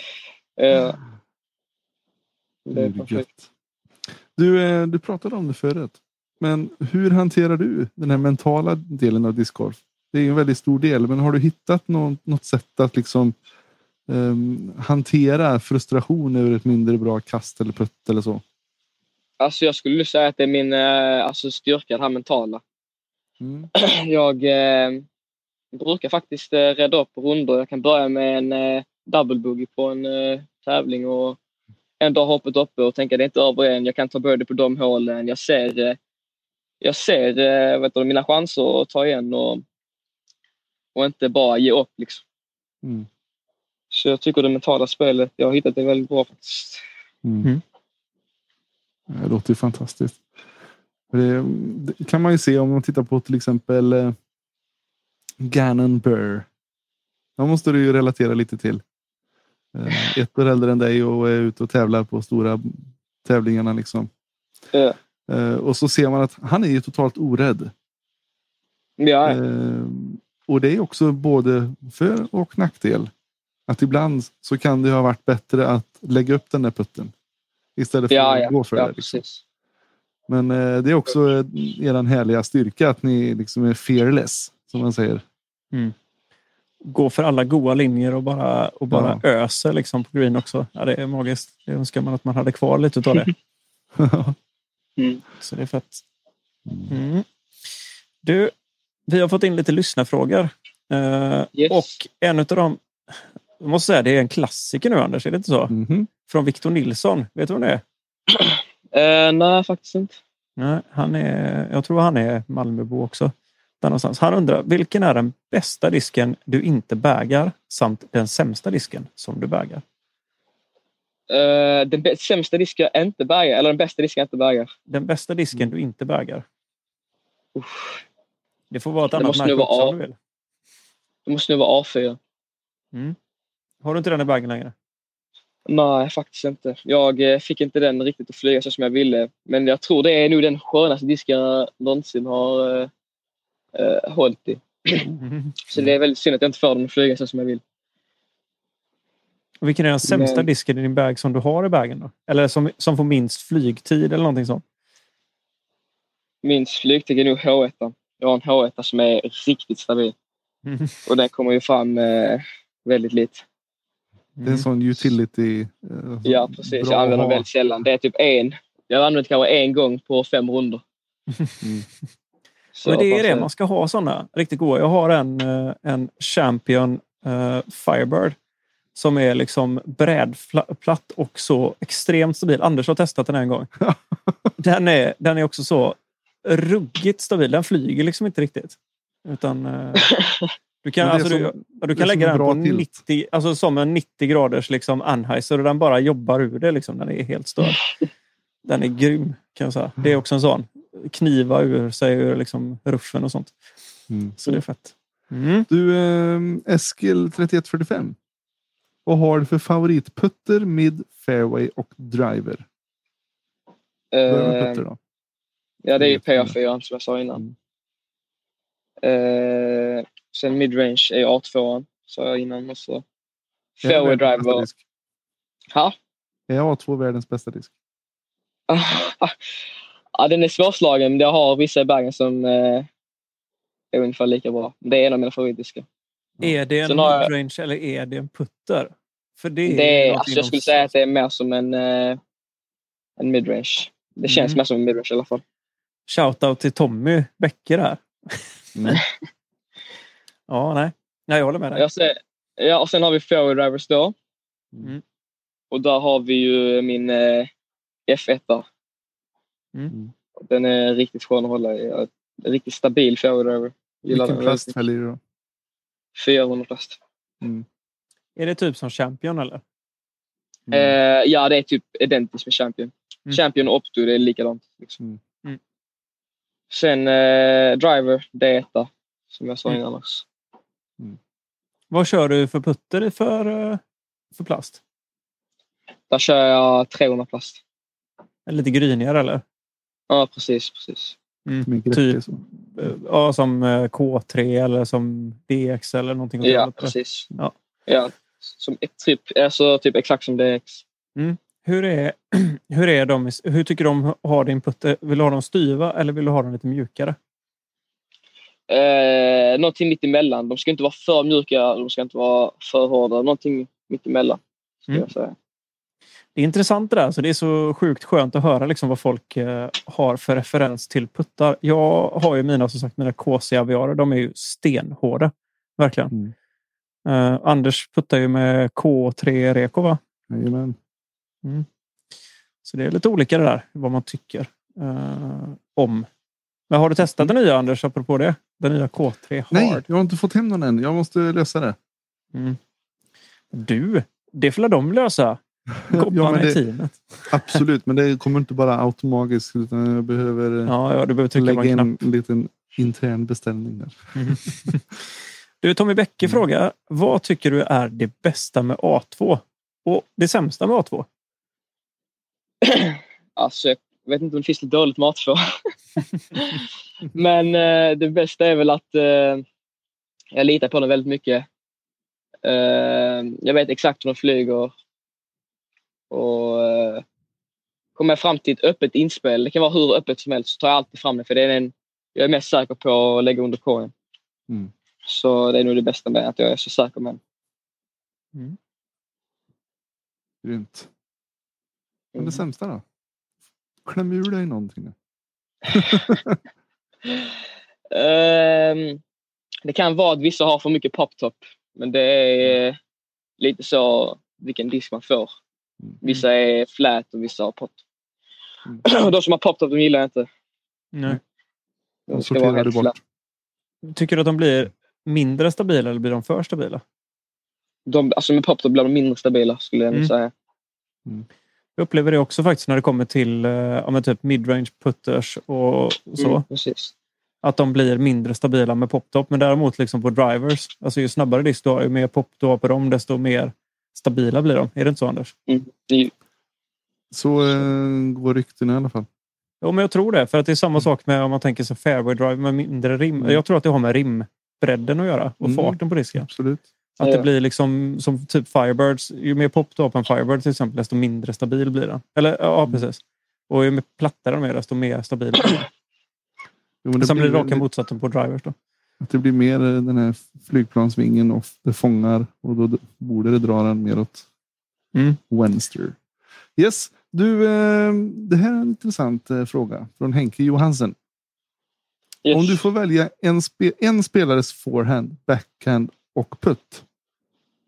Ja. Det är Mm, perfekt. Du, eh, du pratade om det förut. Men hur hanterar du den här mentala delen av discgolf? Det är en väldigt stor del, men har du hittat något, något sätt att liksom ehm, hantera frustration över ett mindre bra kast eller putt eller så? Alltså jag skulle säga att det är min eh, alltså styrka, det här mentala. Mm. Jag eh, brukar faktiskt eh, rädda upp rundor. Jag kan börja med en eh, double boogie på en eh, tävling och ändå ha hoppet uppe och tänka det är inte över än. Jag kan ta birdie på de hålen. Jag ser, eh, jag ser eh, vet du, mina chanser att ta igen och, och inte bara ge upp. Liksom. Mm. Så jag tycker det mentala spelet, jag har hittat det väldigt bra faktiskt. Mm. Mm. Det låter ju fantastiskt. Det, det kan man ju se om man tittar på till exempel eh, Gannon Burr. Han måste du ju relatera lite till. Eh, ett år äldre än dig och är ute och tävlar på stora tävlingarna. Liksom. Ja. Eh, och så ser man att han är ju totalt orädd. Ja, Eh, och det är också både för och nackdel. Att ibland så kan det ha varit bättre att lägga upp den där putten. Istället för ja, att ja, gå för ja det. Liksom. Men det är också er härliga styrka att ni liksom är fearless. Som man säger. Gå för alla goa linjer och bara, och bara öser liksom på green också. Ja, det är magiskt. Det önskar man att man hade kvar lite av det. Mm. Så det är fett. Mm. Du, vi har fått in lite lyssnarfrågor. Eh, Yes. Och en av dem, jag måste säga det är en klassiker nu Anders, är det inte så? Mhm. Från Victor Nilsson. Vet du vem det är? Eh, nej, faktiskt inte. Nej, han är, jag tror han är Malmöbo också. Där någonstans. Han undrar, vilken är den bästa disken du inte bägar samt den sämsta disken som du bägar? Eh, den sämsta disken jag inte bägar, eller den bästa disken jag inte bägar. Den bästa disken du inte bägar? Uff, Det får vara ett Det annat måste märke också A. om du vill. det måste nog vara A4. Mm. Har du inte den i bagen längre? Nej, faktiskt inte. Jag eh, fick inte den riktigt att flyga så som jag ville. Men jag tror det är nog den skönaste disken jag någonsin har eh, hållit i. Mm. Så det är väldigt synd att jag inte får den att flyga så som jag vill. Vilken är den sämsta Men- disken i din bag som du har i bagen? Då? Eller som, som får minst flygtid eller någonting sånt? Min flygtid är nog H1. Jag har en H1 som är riktigt stabil. Mm. Och den kommer ju fram eh, väldigt lite. Det är en sån utility. eh, Ja, precis. Jag använder ha. väldigt sällan. Det är typ en. Jag har använt kanske en gång på fem runder. Mm. Så Men det är det, man ska ha sådana riktigt goda. Jag har en, eh, en Champion eh, Firebird som är liksom brädplatt och så extremt stabil. Anders har testat den en gång. Den är, den är också så ruggigt stabil. Den flyger liksom inte riktigt. Utan, eh, du kan, alltså, du, som- du är kan lägga den en på bra tilt. 90, alltså som en 90 graders liksom Anheuser och den bara jobbar ur det. Liksom. Den är helt störd. Den är grym kan jag säga. Det är också en sån. Kniva ur sig ur liksom ruffen och sånt. Mm. Så det är fett. Mm. Du eh, Eskil 3145. Vad har du för favoritputter, mid, fairway och driver? Börja med Eh, putter då. Ja, det är ju Mm. PA4 som jag sa innan. Mm. Eh, sen midrange är A2, sa jag innan. Och så Är det fairway driver. Ha? Är A2 världens bästa disk? ja, den är svårslagen, men jag har vissa i bagen som eh, är ungefär lika bra. Det är en av mina favoritdiskar. Är det en midrange eller är det en putter? För det är, Det alltså, jag skulle säga att det är mer som en, eh, en midrange. Det känns Mm. mer som en midrange i alla fall. Shoutout till Tommy Bäcke där. Mm. Ja, nej. Nej, jag håller med dig. Jag ser, ja, och sen har vi fairway drivers då. Mm. Och där har vi ju min eh, F1 där. Mm. Den är riktigt skön att hålla i. Ja, Riktigt stabil fairway driver. Gillar Vilken den plast väljer du då? mycket. 400 plast. Är det typ som Champion eller? Mm. Eh, ja, det är typ identiskt med Champion. Mm. Champion och Opto, det är likadant. Liksom. Mm. Mm. Sen eh, driver, det är etta. Som jag sa Mm. innan också. Vad kör du för putter för, eh, för plast? Där kör jag 300 plast. Lite grynigare eller? Ja, precis. precis. Mm. Typ, eh, ja, som eh, K3 eller som DX eller någonting. Ja, precis. Ja. Ja, som ett typ, alltså, typ exakt som DX. Hur, är, hur, är de, hur tycker du om att ha din putter? Vill du ha dem styva eller vill du ha dem lite mjukare? Eh, någonting mitt emellan. De ska inte vara för mjuka, de ska inte vara för hårda. Någonting mitt emellan. Ska Mm. jag säga. Det är intressant det där. Så det är så sjukt skönt att höra liksom vad folk eh, har för referens till puttar. Jag har ju mina, som sagt, mina KC Aviarer. De är ju stenhårda. Verkligen. Mm. Eh, Anders puttar ju med K3 Reko va? Jajamän. Så det är lite olika det där, vad man tycker eh, om. Men har du testat den nya Anders, apropå det? Den nya K3 Hard? Nej, jag har inte fått hem den än. Jag måste lösa det. Mm. Du, det får de lösa. Ja, men i det, teamet. absolut, men det kommer inte bara automatiskt utan jag behöver eh, Ja, ja, du behöver trycka lägga en in en liten intern beställning där. Du, Tommy Bäcke Mm. frågar, vad tycker du är det bästa med A2? Och det sämsta med A2? Alltså, jag vet inte om det finns något dåligt mat för. Men eh, det bästa är väl att eh, jag litar på dem väldigt mycket. Eh, jag vet exakt hur de flyger. Och eh, kommer jag fram till ett öppet inspel, det kan vara hur öppet som helst, så tar jag alltid fram det. För det är den jag är mest säker på att lägga under korgen. Mm. Så det är nog det bästa med att jag är så säker med den. Grymt. Men Mm. det sämsta då? Kläm ur dig någonting. nu. Ehm, det kan vara att vissa har för mycket poptop. Men det är lite så vilken disk man får. Mm. Vissa är flat och vissa har pop. Mm. Och de som har poptop de gillar jag inte. Nej. De ska vara helt flat. Tycker du att de blir mindre stabila eller blir de för stabila? De, alltså med poptop blir de mindre stabila skulle jag Mm. säga. Jag upplever det också faktiskt när det kommer till eh, ja, men typ midrange putters och så. Mm, precis. Att de blir mindre stabila med poptop. Men däremot liksom på drivers, alltså ju snabbare disk du har, ju mer pop du har på dem, desto mer stabila blir de. Är det inte så Anders? Ju- Så eh, går ryktena i alla fall. Ja, men jag tror det. För att det är samma sak med om man tänker sig fairway drive med mindre rim. Mm. Jag tror att det har med rimbredden att göra och Mm. farten på disken. Absolut. Att det blir liksom som typ Firebirds. Ju mer pop du har på en Firebird till exempel, desto mindre stabil blir den. Eller ja, Mm. precis. Och ju mer plattare de är, desto mer stabil blir den. Jo, Sen blir det raka motsatsen på drivers. Då. Att det blir mer eh, den här flygplansvingen och det fångar och då borde det dra den mer åt Mm. vänster. Yes, du, eh, det här är en intressant eh, fråga från Henke Johansen. Yes. Om du får välja en, spe, en spelares forehand, backhand och putt.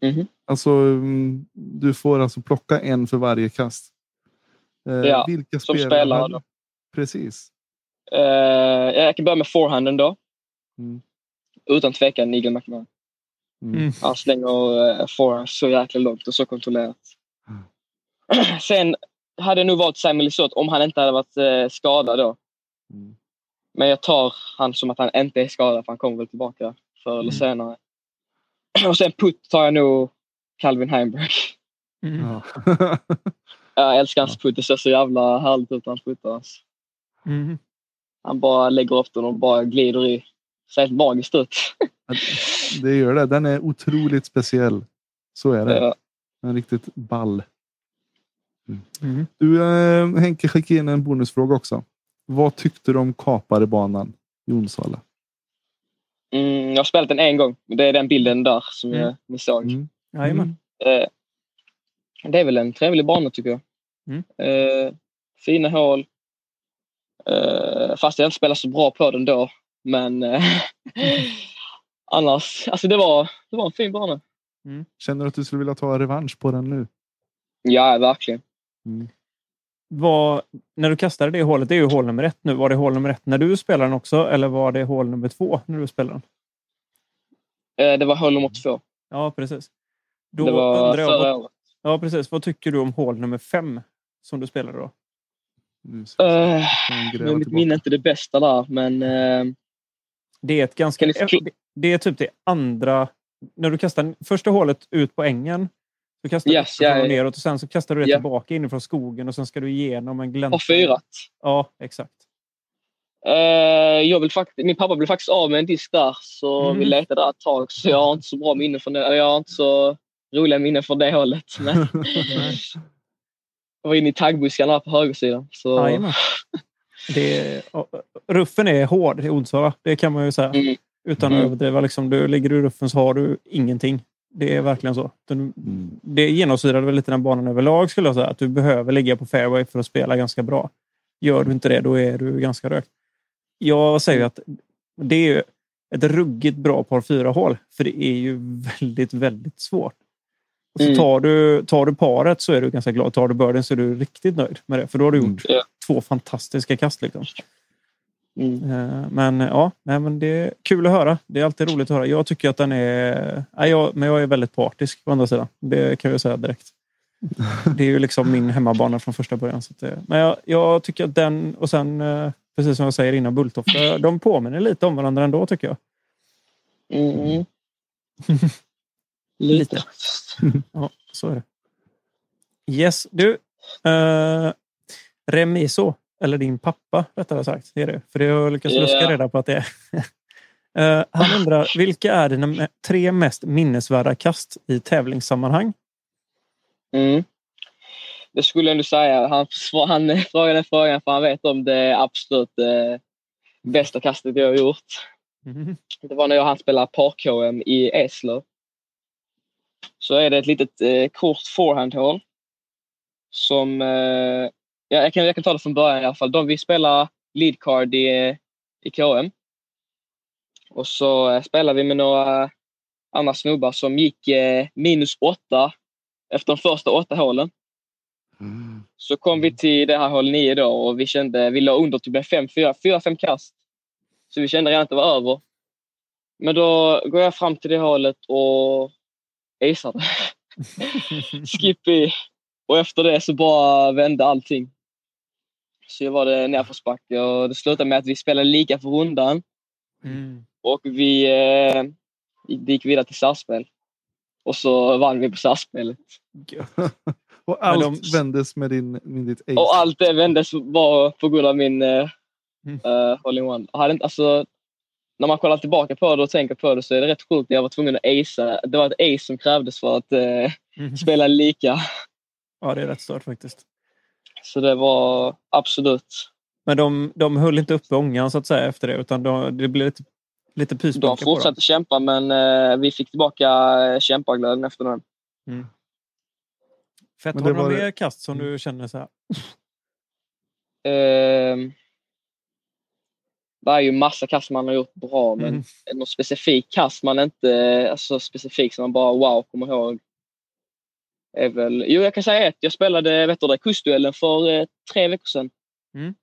Mhm. Alltså, mm, du får alltså plocka en för varje kast. Ja, vilka som spelare spelare. Precis. Eh, jag kan börja med forehanden då. Mm. Utan tvekan Nigel McMahon. Mm. Mm. Han slänger uh, forehand så jäkla långt och så kontrollerat. Sen hade jag nog valt Samuel Lisotte om han inte hade varit eh, skadad då. Mm. Men jag tar han som att han inte är skadad för han kommer väl tillbaka förr eller Mm. senare. Och sen putt tar jag nog Calvin Heimberg. Mm. Ja. Jag älskar hans putt. Det ser så jävla härligt ut när han puttar. Alltså. Mm. Han bara lägger upp den och bara glider i. Ser helt magiskt ut. det gör det. Den är otroligt speciell. Så är det. Eh, En riktigt ball. Mm. Du eh, Henke skickade in en bonusfråga också. Vad tyckte du om kaparebanan i Onsala? Mm, jag har spelat den en gång. Det är den bilden där som Mm. jag, ni såg. Mm. Jajamän. Eh, det är väl en trevlig bana tycker jag. Mm. Eh, fina hål. Eh, fast jag inte spelat så bra på den då. Men eh, annars, alltså det var, det var en fin bana. Känner du att du skulle vilja ta revansch på den nu? Ja, verkligen. Vad, när du kastade det hålet, det är ju hål nummer ett nu. Var det hål nummer ett när du spelade den också? Eller var det hål nummer två när du spelade den? Eh, det var hål nummer två. Ja, precis. Då det var jag, förra vad, året. ja, precis. Vad tycker du om hål nummer fem som du spelade då? Nu ska Eh, jag är mitt minne inte det bästa där, men Det är ett ganska... Det- är typ det andra... När du kastar första hålet ut på ängen så kastar Yes, du och ja. neråt och sen så kastar du det Ja. tillbaka inifrån skogen och sen ska du igenom en glänta. har fyrat. Ja, exakt. Eh, jag vill fakt- min pappa blev faktiskt av med en disk där, så Mm. vi letade där ett tag. Så jag har inte så bra minne från det. Jag har inte så roliga minnen från det hållet. Men jag var inne i taggbuskarna på högersidan. Så. Det ruffen är hård i Onsala, det kan man ju säga. Mm. Utan att Mm. överdriva. Liksom, du ligger i ruffen så har du ingenting. Det är verkligen så. Den, Mm. det genomsyrar väl lite den banan överlag skulle jag säga. Att du behöver ligga på fairway för att spela ganska bra. Gör du inte det, då är du ganska rökt. Jag säger att det är, ett ruggigt bra par fyra hål. För det är ju väldigt, väldigt svårt. Och så Mm. tar, du, tar du paret så är du ganska glad. Tar du börden så är du riktigt nöjd med det. För då har du gjort Mm. Två fantastiska kast. Liksom. Mm. Eh, Men ja, nej, men det är kul att höra. Det är alltid roligt att höra. Jag tycker att den är... Nej, jag, men jag är väldigt partisk på andra sidan. Det kan jag säga direkt. Det är ju liksom min hemmabana från första början. Så det, men jag, jag tycker att den och sen, eh, precis som jag säger innan, Bulltofta, de påminner lite om varandra ändå tycker jag. Mm. Lite. Ja, så är det. Yes, du. Uh, Remiso, eller din pappa rättare sagt, är det. För det har jag lyckats Ja. luska reda på att det är. Eh, han undrar, vilka är dina tre mest minnesvärda kast i tävlingssammanhang? Mm. Det skulle jag ändå säga. Han, han frågade den frågan för han vet om det absolut eh, bästa kastet jag har gjort. Mhm. Det var när jag och han spelade par-KM i Eslöv. Så är det ett litet eh, kort forehandhål. Som... Eh, ja, jag, kan, jag kan ta det från början i alla fall. De vi spelar lead card i, i KM. Och så eh, spelade vi med några andra snubbar som gick eh, minus åtta efter de första åtta hålen. Mm. Så kom vi till det här hål nio då och vi kände, vi la under typ med fem, fyra, fyra, fem kast. Så vi kände redan att det var över. Men då går jag fram till det hålet och acear det. Skippy. Och efter det så bara vände allting. Så var det nerförsbacke och det slutade med att vi spelade lika för rundan Mm. och vi eh, gick vidare till sarspel. Och så vann vi på sarspelet. Gött. Och allt de- vändes med, din, med ditt ace. Och allt det vändes bara på grund av min uh, Mm. hole-in-one. Jag hade inte- Alltså, när man kollar tillbaka på det och tänker på det så är det rätt sjukt. Jag var tvungen att acea. Det var ett ace som krävdes för att eh, Mhm. spela lika. Ja, det är rätt stört faktiskt. Så det var absolut. Men de, de höll inte uppe ångan så att säga efter det, utan de, det blev lite, lite De fortsatte kämpa men eh, vi fick tillbaka eh, kämpaglöden efter den. Fett, Men har du några mer kast som du känner så här? Eh, det är ju massa kast man har gjort bra men Mm. någon specifik kast man inte, alltså specifik som man bara wow kommer ihåg. Är väl, jo jag kan säga ett. Jag spelade vet du, det, kustduellen för eh, tre veckor sedan. Mm.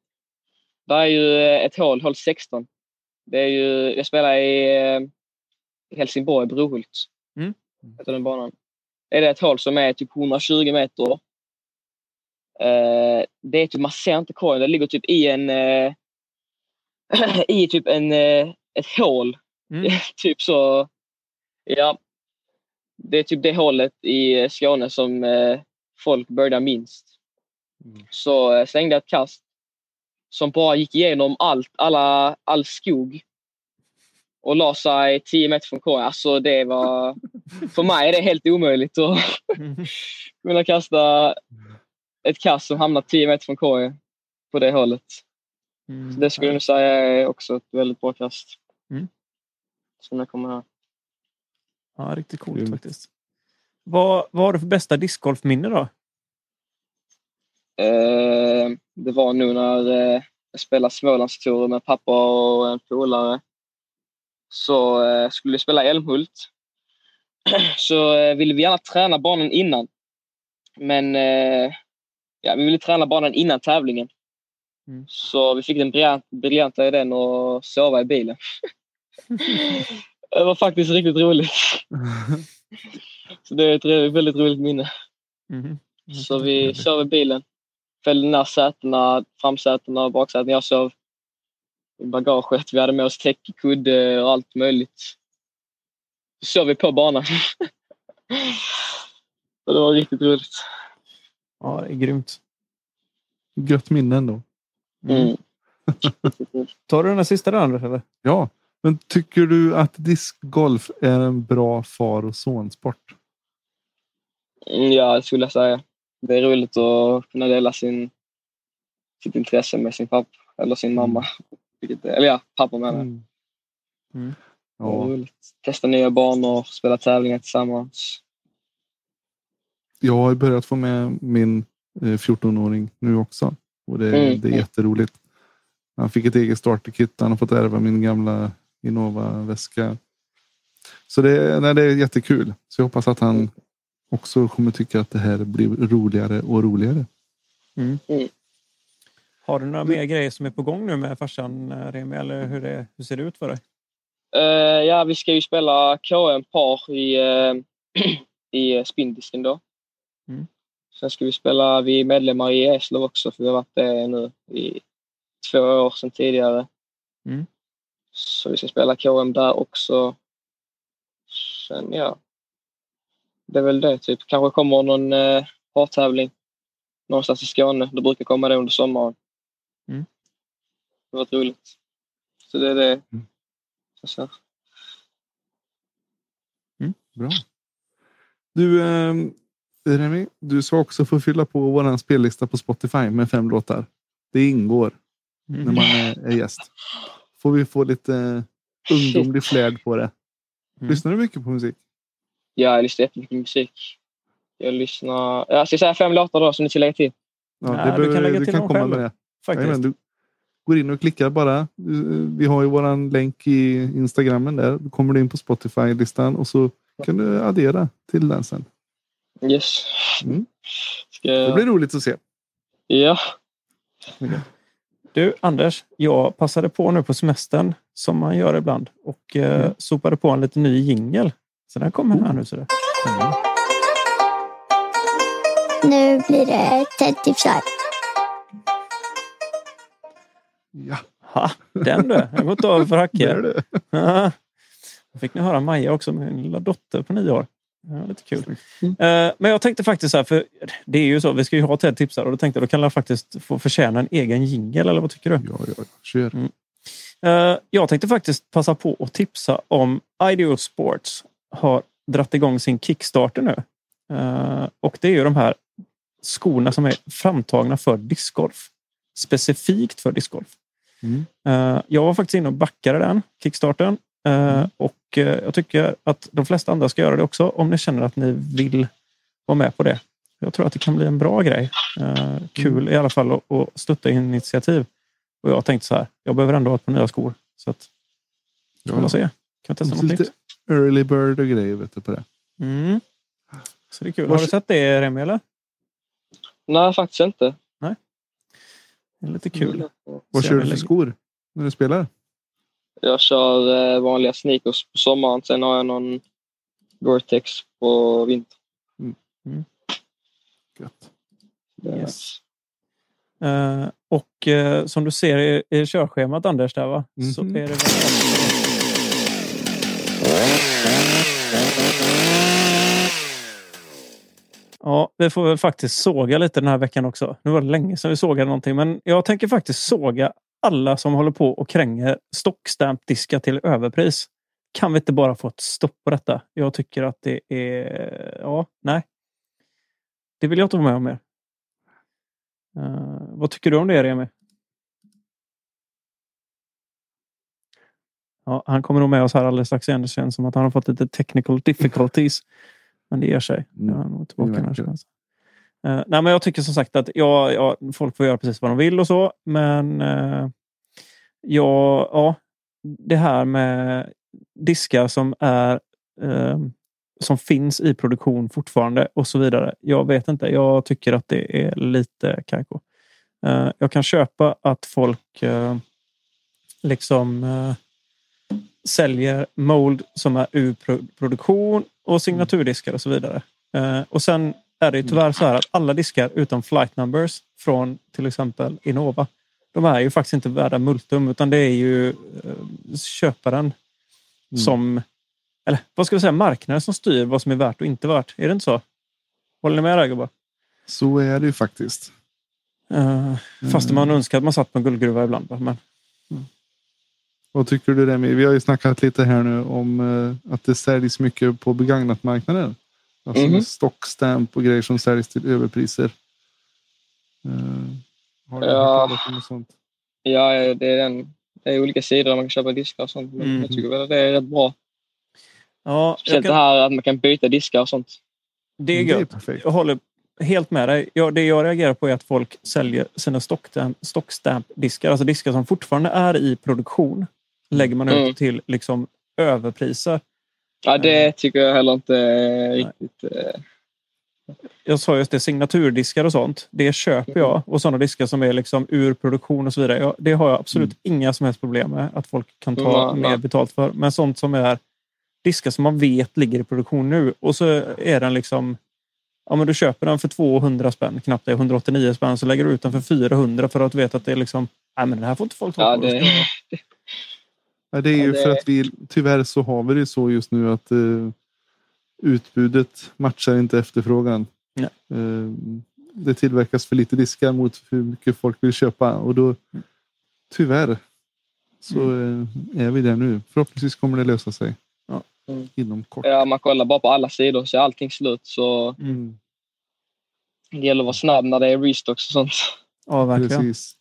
Det är ju eh, ett hål, hål 16. Det är ju, jag spelar i eh, Helsingborg, Brohult. Mm. Heter den banan. Är det ett hål som är typ 120 meter. Eh, det är typ, man ser inte korgen, det ligger typ i en eh, i typ en, eh, ett hål. Mm. typ så. Ja. Det är typ det hålet i eh, Skåne som eh, folk börjar minst. Mm. Så eh, slängde jag ett kast som bara gick igenom allt, alla, all skog och la sig 10 meter från korgen. Alltså det var... För mig är det helt omöjligt att Mm. kunna kasta ett kast som hamnar 10 meter från korgen på det hållet. Mm. Så det skulle jag nog säga är också ett väldigt bra kast. Mm. Som jag kommer ihåg. Ja, riktigt coolt Grymt. faktiskt. Vad, vad har du för bästa discgolfminne då? Eh, det var nog när eh, jag spelade Smålandstouren med pappa och en polare. Så eh, skulle vi spela Älmhult. Så eh, ville vi gärna träna banan innan. Men eh, ja, vi ville träna banan innan tävlingen. Mm. Så vi fick den briljant, briljanta idén att sova i bilen. det var faktiskt riktigt roligt. Så det är ett väldigt roligt minne. Mhm. Så vi sov i bilen. Fällde ner sätena, framsätena och baksätena. Jag sov i bagaget. Vi hade med oss täcke, kudde och allt möjligt. Så sov vi på banan. och det var riktigt roligt. Ja, det är grymt. Gött minne ändå. Mm. Roligt. Tar du den här sista där Anders? Eller? Ja, men tycker du att discgolf är en bra far och sonsport? Mm, ja, det skulle jag säga. Det är roligt att kunna dela sin, sitt intresse med sin pappa eller sin mamma. Vilket, eller ja, pappa menar jag. Mm. Mm. Ja. Testa nya banor, spela tävlingar tillsammans. jag har börjat få med min eh, 14-åring nu också. Och det, Mm. det är jätteroligt. Han fick ett eget starterkit. Han har fått ärva min gamla Innova-väska. Så det, nej, det är jättekul. Så jag hoppas att han också kommer tycka att det här blir roligare och roligare. Har du några mer grejer som är på gång nu med farsan eh, Remi? Eller hur, det, hur ser det ut för dig? Eh, ja, vi ska ju spela KM par i, uh, i spindisken då. Mm. Sen ska vi spela, vi är medlemmar i Eslöv också för vi har varit det nu i två år sedan tidigare. Mm. Så vi ska spela KM där också. Sen ja, det är väl det typ. Kanske kommer någon uh, partävling någonstans i Skåne. Det brukar komma det under sommaren. Mm. Det var roligt. Så det är det. Mm. Så. Bra. Du, eh, Remi, du ska också få fylla på vår spellista på Spotify med fem låtar. Det ingår Mm. när man är, är gäst. Får vi få lite eh, ungdomlig flärd på det. Mm. Lyssnar du mycket på musik? Ja, jag lyssnar jättemycket musik. Jag lyssnar... Jag ska säga fem låtar då som ni ska lägga till. Ja, Nej, du kan lägga till dem komma själv. med det. Faktiskt. Jajamän, du går in och klickar bara. Vi har ju våran länk i Instagrammen där. Då kommer du in på Spotify-listan och så kan du addera till den sen. Yes. Mm. Ska... Det blir roligt att se. Ja. Du Anders, jag passade på nu på semestern som man gör ibland och eh, Mm. sopade på en lite ny jingel. Så den kommer här nu. Så det. Nu blir det Ted tipsar. Ja, Ha, den du! Jag har gått över för hacker. fick ni höra Maja också, min lilla dotter på nio år. Ja, lite kul. Mm. Men jag tänkte faktiskt så här, för det är ju så, vi ska ju ha Ted tipsar och då tänkte jag då kan jag faktiskt få förtjäna en egen jingel eller vad tycker du? Ja, ja, kör. Eh, Jag tänkte faktiskt passa på att tipsa om Ideo Sports har dratt igång sin Kickstarter nu. Eh, Och det är ju de här skorna som är framtagna för discgolf. Specifikt för discgolf. Mm. Jag var faktiskt inne och backade den Kickstarten. Eh, Mm. Och eh, jag tycker att de flesta andra ska göra det också om ni känner att ni vill vara med på det. Jag tror att det kan bli en bra grej. Eh, Kul Mm. i alla fall att- stötta initiativ. Och jag tänkte så här, jag behöver ändå ha ett par nya skor. Så att, Ja. får man se. Kan jag testa något Lite nytt? early bird och grejer vet du, på det. Mm. Så det är kul. Har du sett det Remi eller? Nej, faktiskt inte. Det är lite kul. Vad kör du för skor när du spelar? Jag kör eh, vanliga sneakers på sommaren. Sen har jag någon Gore-Tex på vintern. Gött. Det är Yes. Eh, och eh, som du ser i, i körschemat Anders där va? Så Mhm. är det väl... Ja, vi får väl faktiskt såga lite den här veckan också. Nu var det länge sedan vi sågade någonting, men jag tänker faktiskt såga alla som håller på och kränger stockstamp-diska till överpris. Kan vi inte bara få ett stopp på detta? Jag tycker att det är... Ja, nej. Det vill jag inte vara med om mer. Eh, vad tycker du om det, Remi? Ja, han kommer nog med oss här alldeles strax igen. Det känns som att han har fått lite technical difficulties. Men det ger sig. Mm, Jag är nog tillbaka vi Uh, nej, men jag tycker som sagt att ja, ja, folk får göra precis vad de vill och så. Men uh, ja, ja, det här med diskar som är uh, som finns i produktion fortfarande och så vidare. Jag vet inte. Jag tycker att det är lite kajko. Jag kan köpa att folk liksom säljer mold som är ur produktion och signaturdiskar och så vidare. Och sen är det tyvärr så här att alla diskar utom flight numbers från till exempel Innova, de är ju faktiskt inte värda multum utan det är ju eh, köparen som, eller vad ska vi säga, marknaden som styr vad som är värt och inte värt. Är det inte så? Håller ni med där gubbar? Så är det ju faktiskt. Eh, fast Mm. man önskar att man satt på en guldgruva ibland. Men, Vad tycker du Remi? Vi har ju snackat lite här nu om eh, att det säljs mycket på begagnatmarknaden. Alltså Mhm. med stockstamp och grejer som säljs till överpriser. Eh, har du Ja. hört talas om sånt? Ja, det är, den, det är olika sidor där man kan köpa diskar och sånt. Mm. jag tycker väl att det är rätt bra. ja, jag Speciellt kan, det här att man kan byta diskar och sånt. det är Det är gött. perfekt. Jag håller helt med dig. Jag, det jag reagerar på är att folk säljer sina stockstamp- stockstamp-diskar, alltså diskar som fortfarande är i produktion. lägger man ut Mm. till liksom överpriser. Ja, det tycker jag heller inte riktigt... eh, Jag sa just det, signaturdiskar och sånt. Det köper jag. Och sådana diskar som är liksom ur produktion och så vidare. Jag, det har jag absolut inga som helst problem med. Att folk kan ta Mm, mer betalt för. Men sånt som är diskar som man vet ligger i produktion nu. Och så är den liksom... Ja, men du köper den för 200 spänn, knappt det, 189 spänn. Så lägger du ut den för 400 för att veta att det är liksom... Nej, men det här får inte folk ta Ja, på. det, Ja, det är ju det- för att vi tyvärr så har vi det så just nu att eh, utbudet matchar inte efterfrågan. Nej. Eh, det tillverkas för lite diskar mot hur mycket folk vill köpa och då tyvärr så Mm. eh, är vi där nu. Förhoppningsvis kommer det lösa sig Ja. Mm. inom kort. ja, man kollar bara på alla sidor så är allting slut. Så Mm. det gäller att vara snabb när det är restocks och sånt. Ja, verkligen. Precis.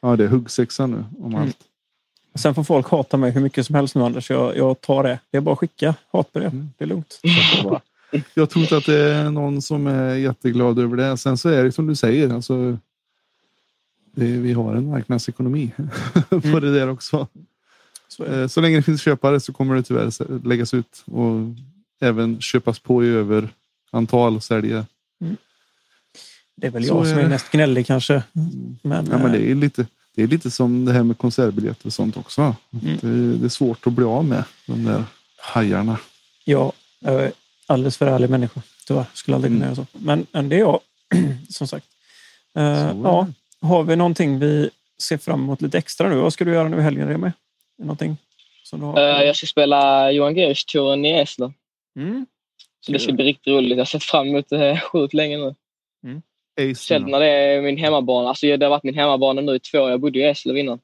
Ja, det är huggsexa nu om Mm. allt. Sen får folk hata mig hur mycket som helst nu Anders. Jag, jag tar det. Det är bara att skicka hatbrev. Mm. Det är lugnt. Jag tror inte att det är någon som är jätteglad över det. Sen så är det som du säger. Alltså, det, vi har en marknadsekonomi på Mm. det där också. Så är. Eh, Så länge det finns köpare så kommer det tyvärr läggas ut och även köpas på i över antal och sälja. Det är väl Så jag är som är det. mest gnällig kanske. Men, Ja, men det eh, är lite. Det är lite som det här med konsertbiljetter och sånt också. Mm. Det, det är svårt att bli av med de där hajarna. ja, jag är alldeles för ärlig människa. Tyvärr. Skulle aldrig kunna Mm. göra så. Men, men det är jag. som sagt. Det. ja, har vi någonting vi ser fram emot lite extra nu? Vad ska du göra nu i helgen, Remi? Någonting som du har? Eh, jag ska spela Johan Gerisch-touren i Eslöv. Mm. Så det ska bli riktigt roligt. Jag har sett fram emot det sjukt länge nu. Ace. Speciellt när det är min hemmabana. Alltså, det har varit min hemmabana nu i två år. Jag bodde i Eslöv innan.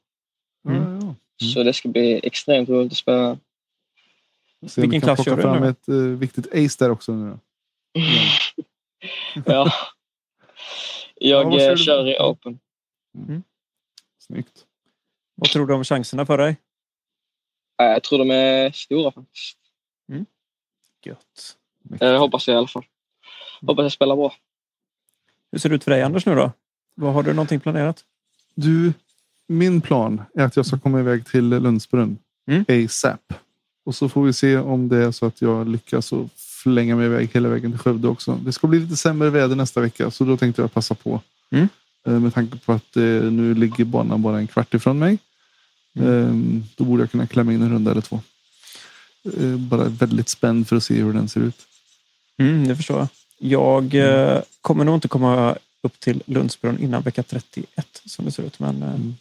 Ja, ja, ja. Så det ska bli extremt roligt att spela. Vi Vilken kan klass kör du fram nu? ett uh, viktigt ace där också. Nu. ja. Ja, Jag kör eh, du? kör i Open. Snyggt. Vad tror du om chanserna för dig? Eh, Jag tror de är stora faktiskt. Gött. Eh, Jag hoppas det i alla fall. Hoppas jag spelar bra. Hur ser det ut för dig Anders nu då? Vad Har du någonting planerat? Du, min plan är att jag ska komma iväg till Lundsbrunn Mm. ASAP. Och så får vi se om det är så att jag lyckas och flänga mig iväg hela vägen till Skövde också. Det ska bli lite sämre väder nästa vecka så då tänkte jag passa på. Mm. Eh, Med tanke på att eh, nu ligger banan bara en kvart ifrån mig. Eh, Då borde jag kunna klämma in en runda eller två. Eh, Bara väldigt spänd för att se hur den ser ut. Mm, det förstår jag. Jag eh, kommer nog inte komma upp till Lundsbrunn innan vecka 31 som det ser ut. Men eh, Mm.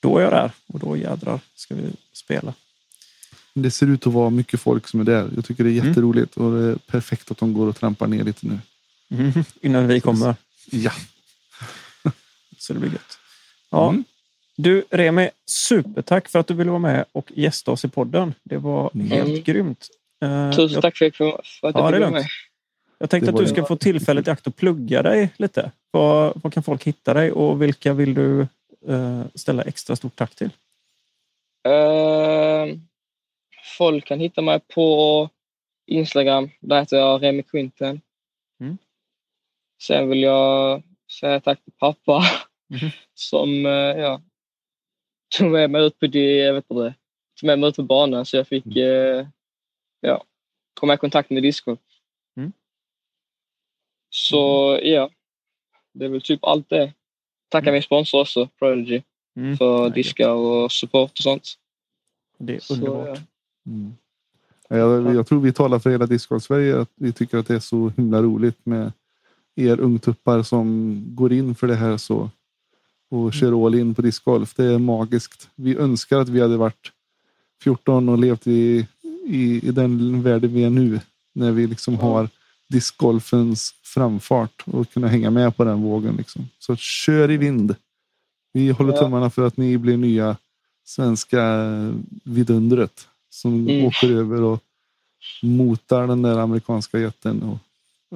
då är jag där och då jädrar ska vi spela. Det ser ut att vara mycket folk som är där. Jag tycker det är Mm. jätteroligt och det är perfekt att de går och trampar ner lite nu. Mm, innan vi kommer. Ja. Så det blir gött. Ja, Mm. Du Remi, supertack för att du ville vara med och gästa oss i podden. Det var Mm. helt grymt. Eh, Tusen jag, tack för, att Ja, jag fick vara med. Jag tänkte Det att du det. ska få tillfället i akt att plugga dig lite. Var, var kan folk hitta dig och vilka vill du eh, ställa extra stort tack till? Eh, folk kan hitta mig på Instagram. Där heter jag Remi Quinten. Mm. Sen vill jag säga tack till pappa Mhm. som eh, ja, tog med mig ut på det, jag vet inte, tog med mig ut på banan så jag fick eh, ja, komma i kontakt med discgolf. Mm. Så ja, det är väl typ allt det. Tacka Mm. min sponsor också, Prodigy, Mm. för Ja, diskar och support och sånt. Det är Så, underbart. ja. Mm. Jag, jag tror vi talar för hela discgolf Sverige att vi tycker att det är så himla roligt med er ungtuppar som går in för det här så och kör all in på discgolf. Det är magiskt. Vi önskar att vi hade varit 14 och levt i, i, i den världen vi är nu. När vi liksom har discgolfens framfart och kunna hänga med på den vågen. Liksom. Så kör i vind. Vi håller Ja. tummarna för att ni blir nya svenska vidundret som Mm. åker över och motar den där amerikanska jätten. Och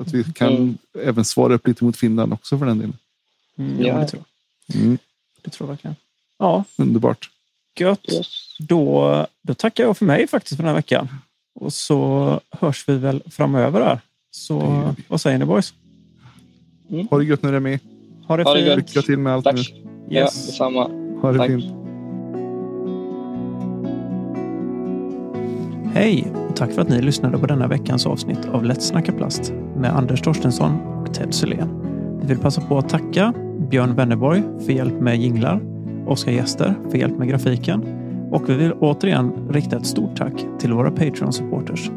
att vi kan Mm. även svara upp lite mot Finland också för den delen. Mm, ja, det tror jag. Mm. Det tror jag verkligen. Ja, Underbart. gött. Yes. Då, då tackar jag för mig faktiskt för den här veckan. Och så hörs vi väl framöver här. Så vad säger ni boys? Ha det gött är med. Ha det Ha det fint. gött. Lycka till med allt Tack. nu. Ja, Yes. detsamma. Ha det Tack. fint. Hej och tack för att ni lyssnade på denna veckans avsnitt av Lätt snacka plast med Anders Torstensson och Ted Sylén. Vi vill passa på att tacka Björn Wennerborg för hjälp med jinglar, Oskar Gäster för hjälp med grafiken och vi vill återigen rikta ett stort tack till våra Patreon-supporters.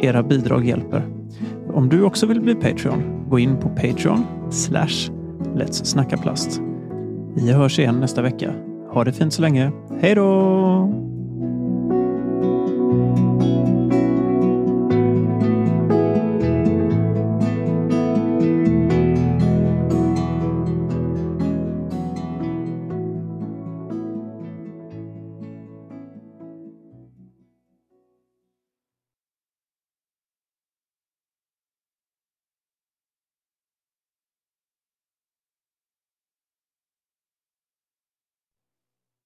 Era bidrag hjälper. Om du också vill bli Patreon, gå in på Patreon slash Let's snacka plast. Vi hörs igen nästa vecka. Ha det fint så länge. Hej då!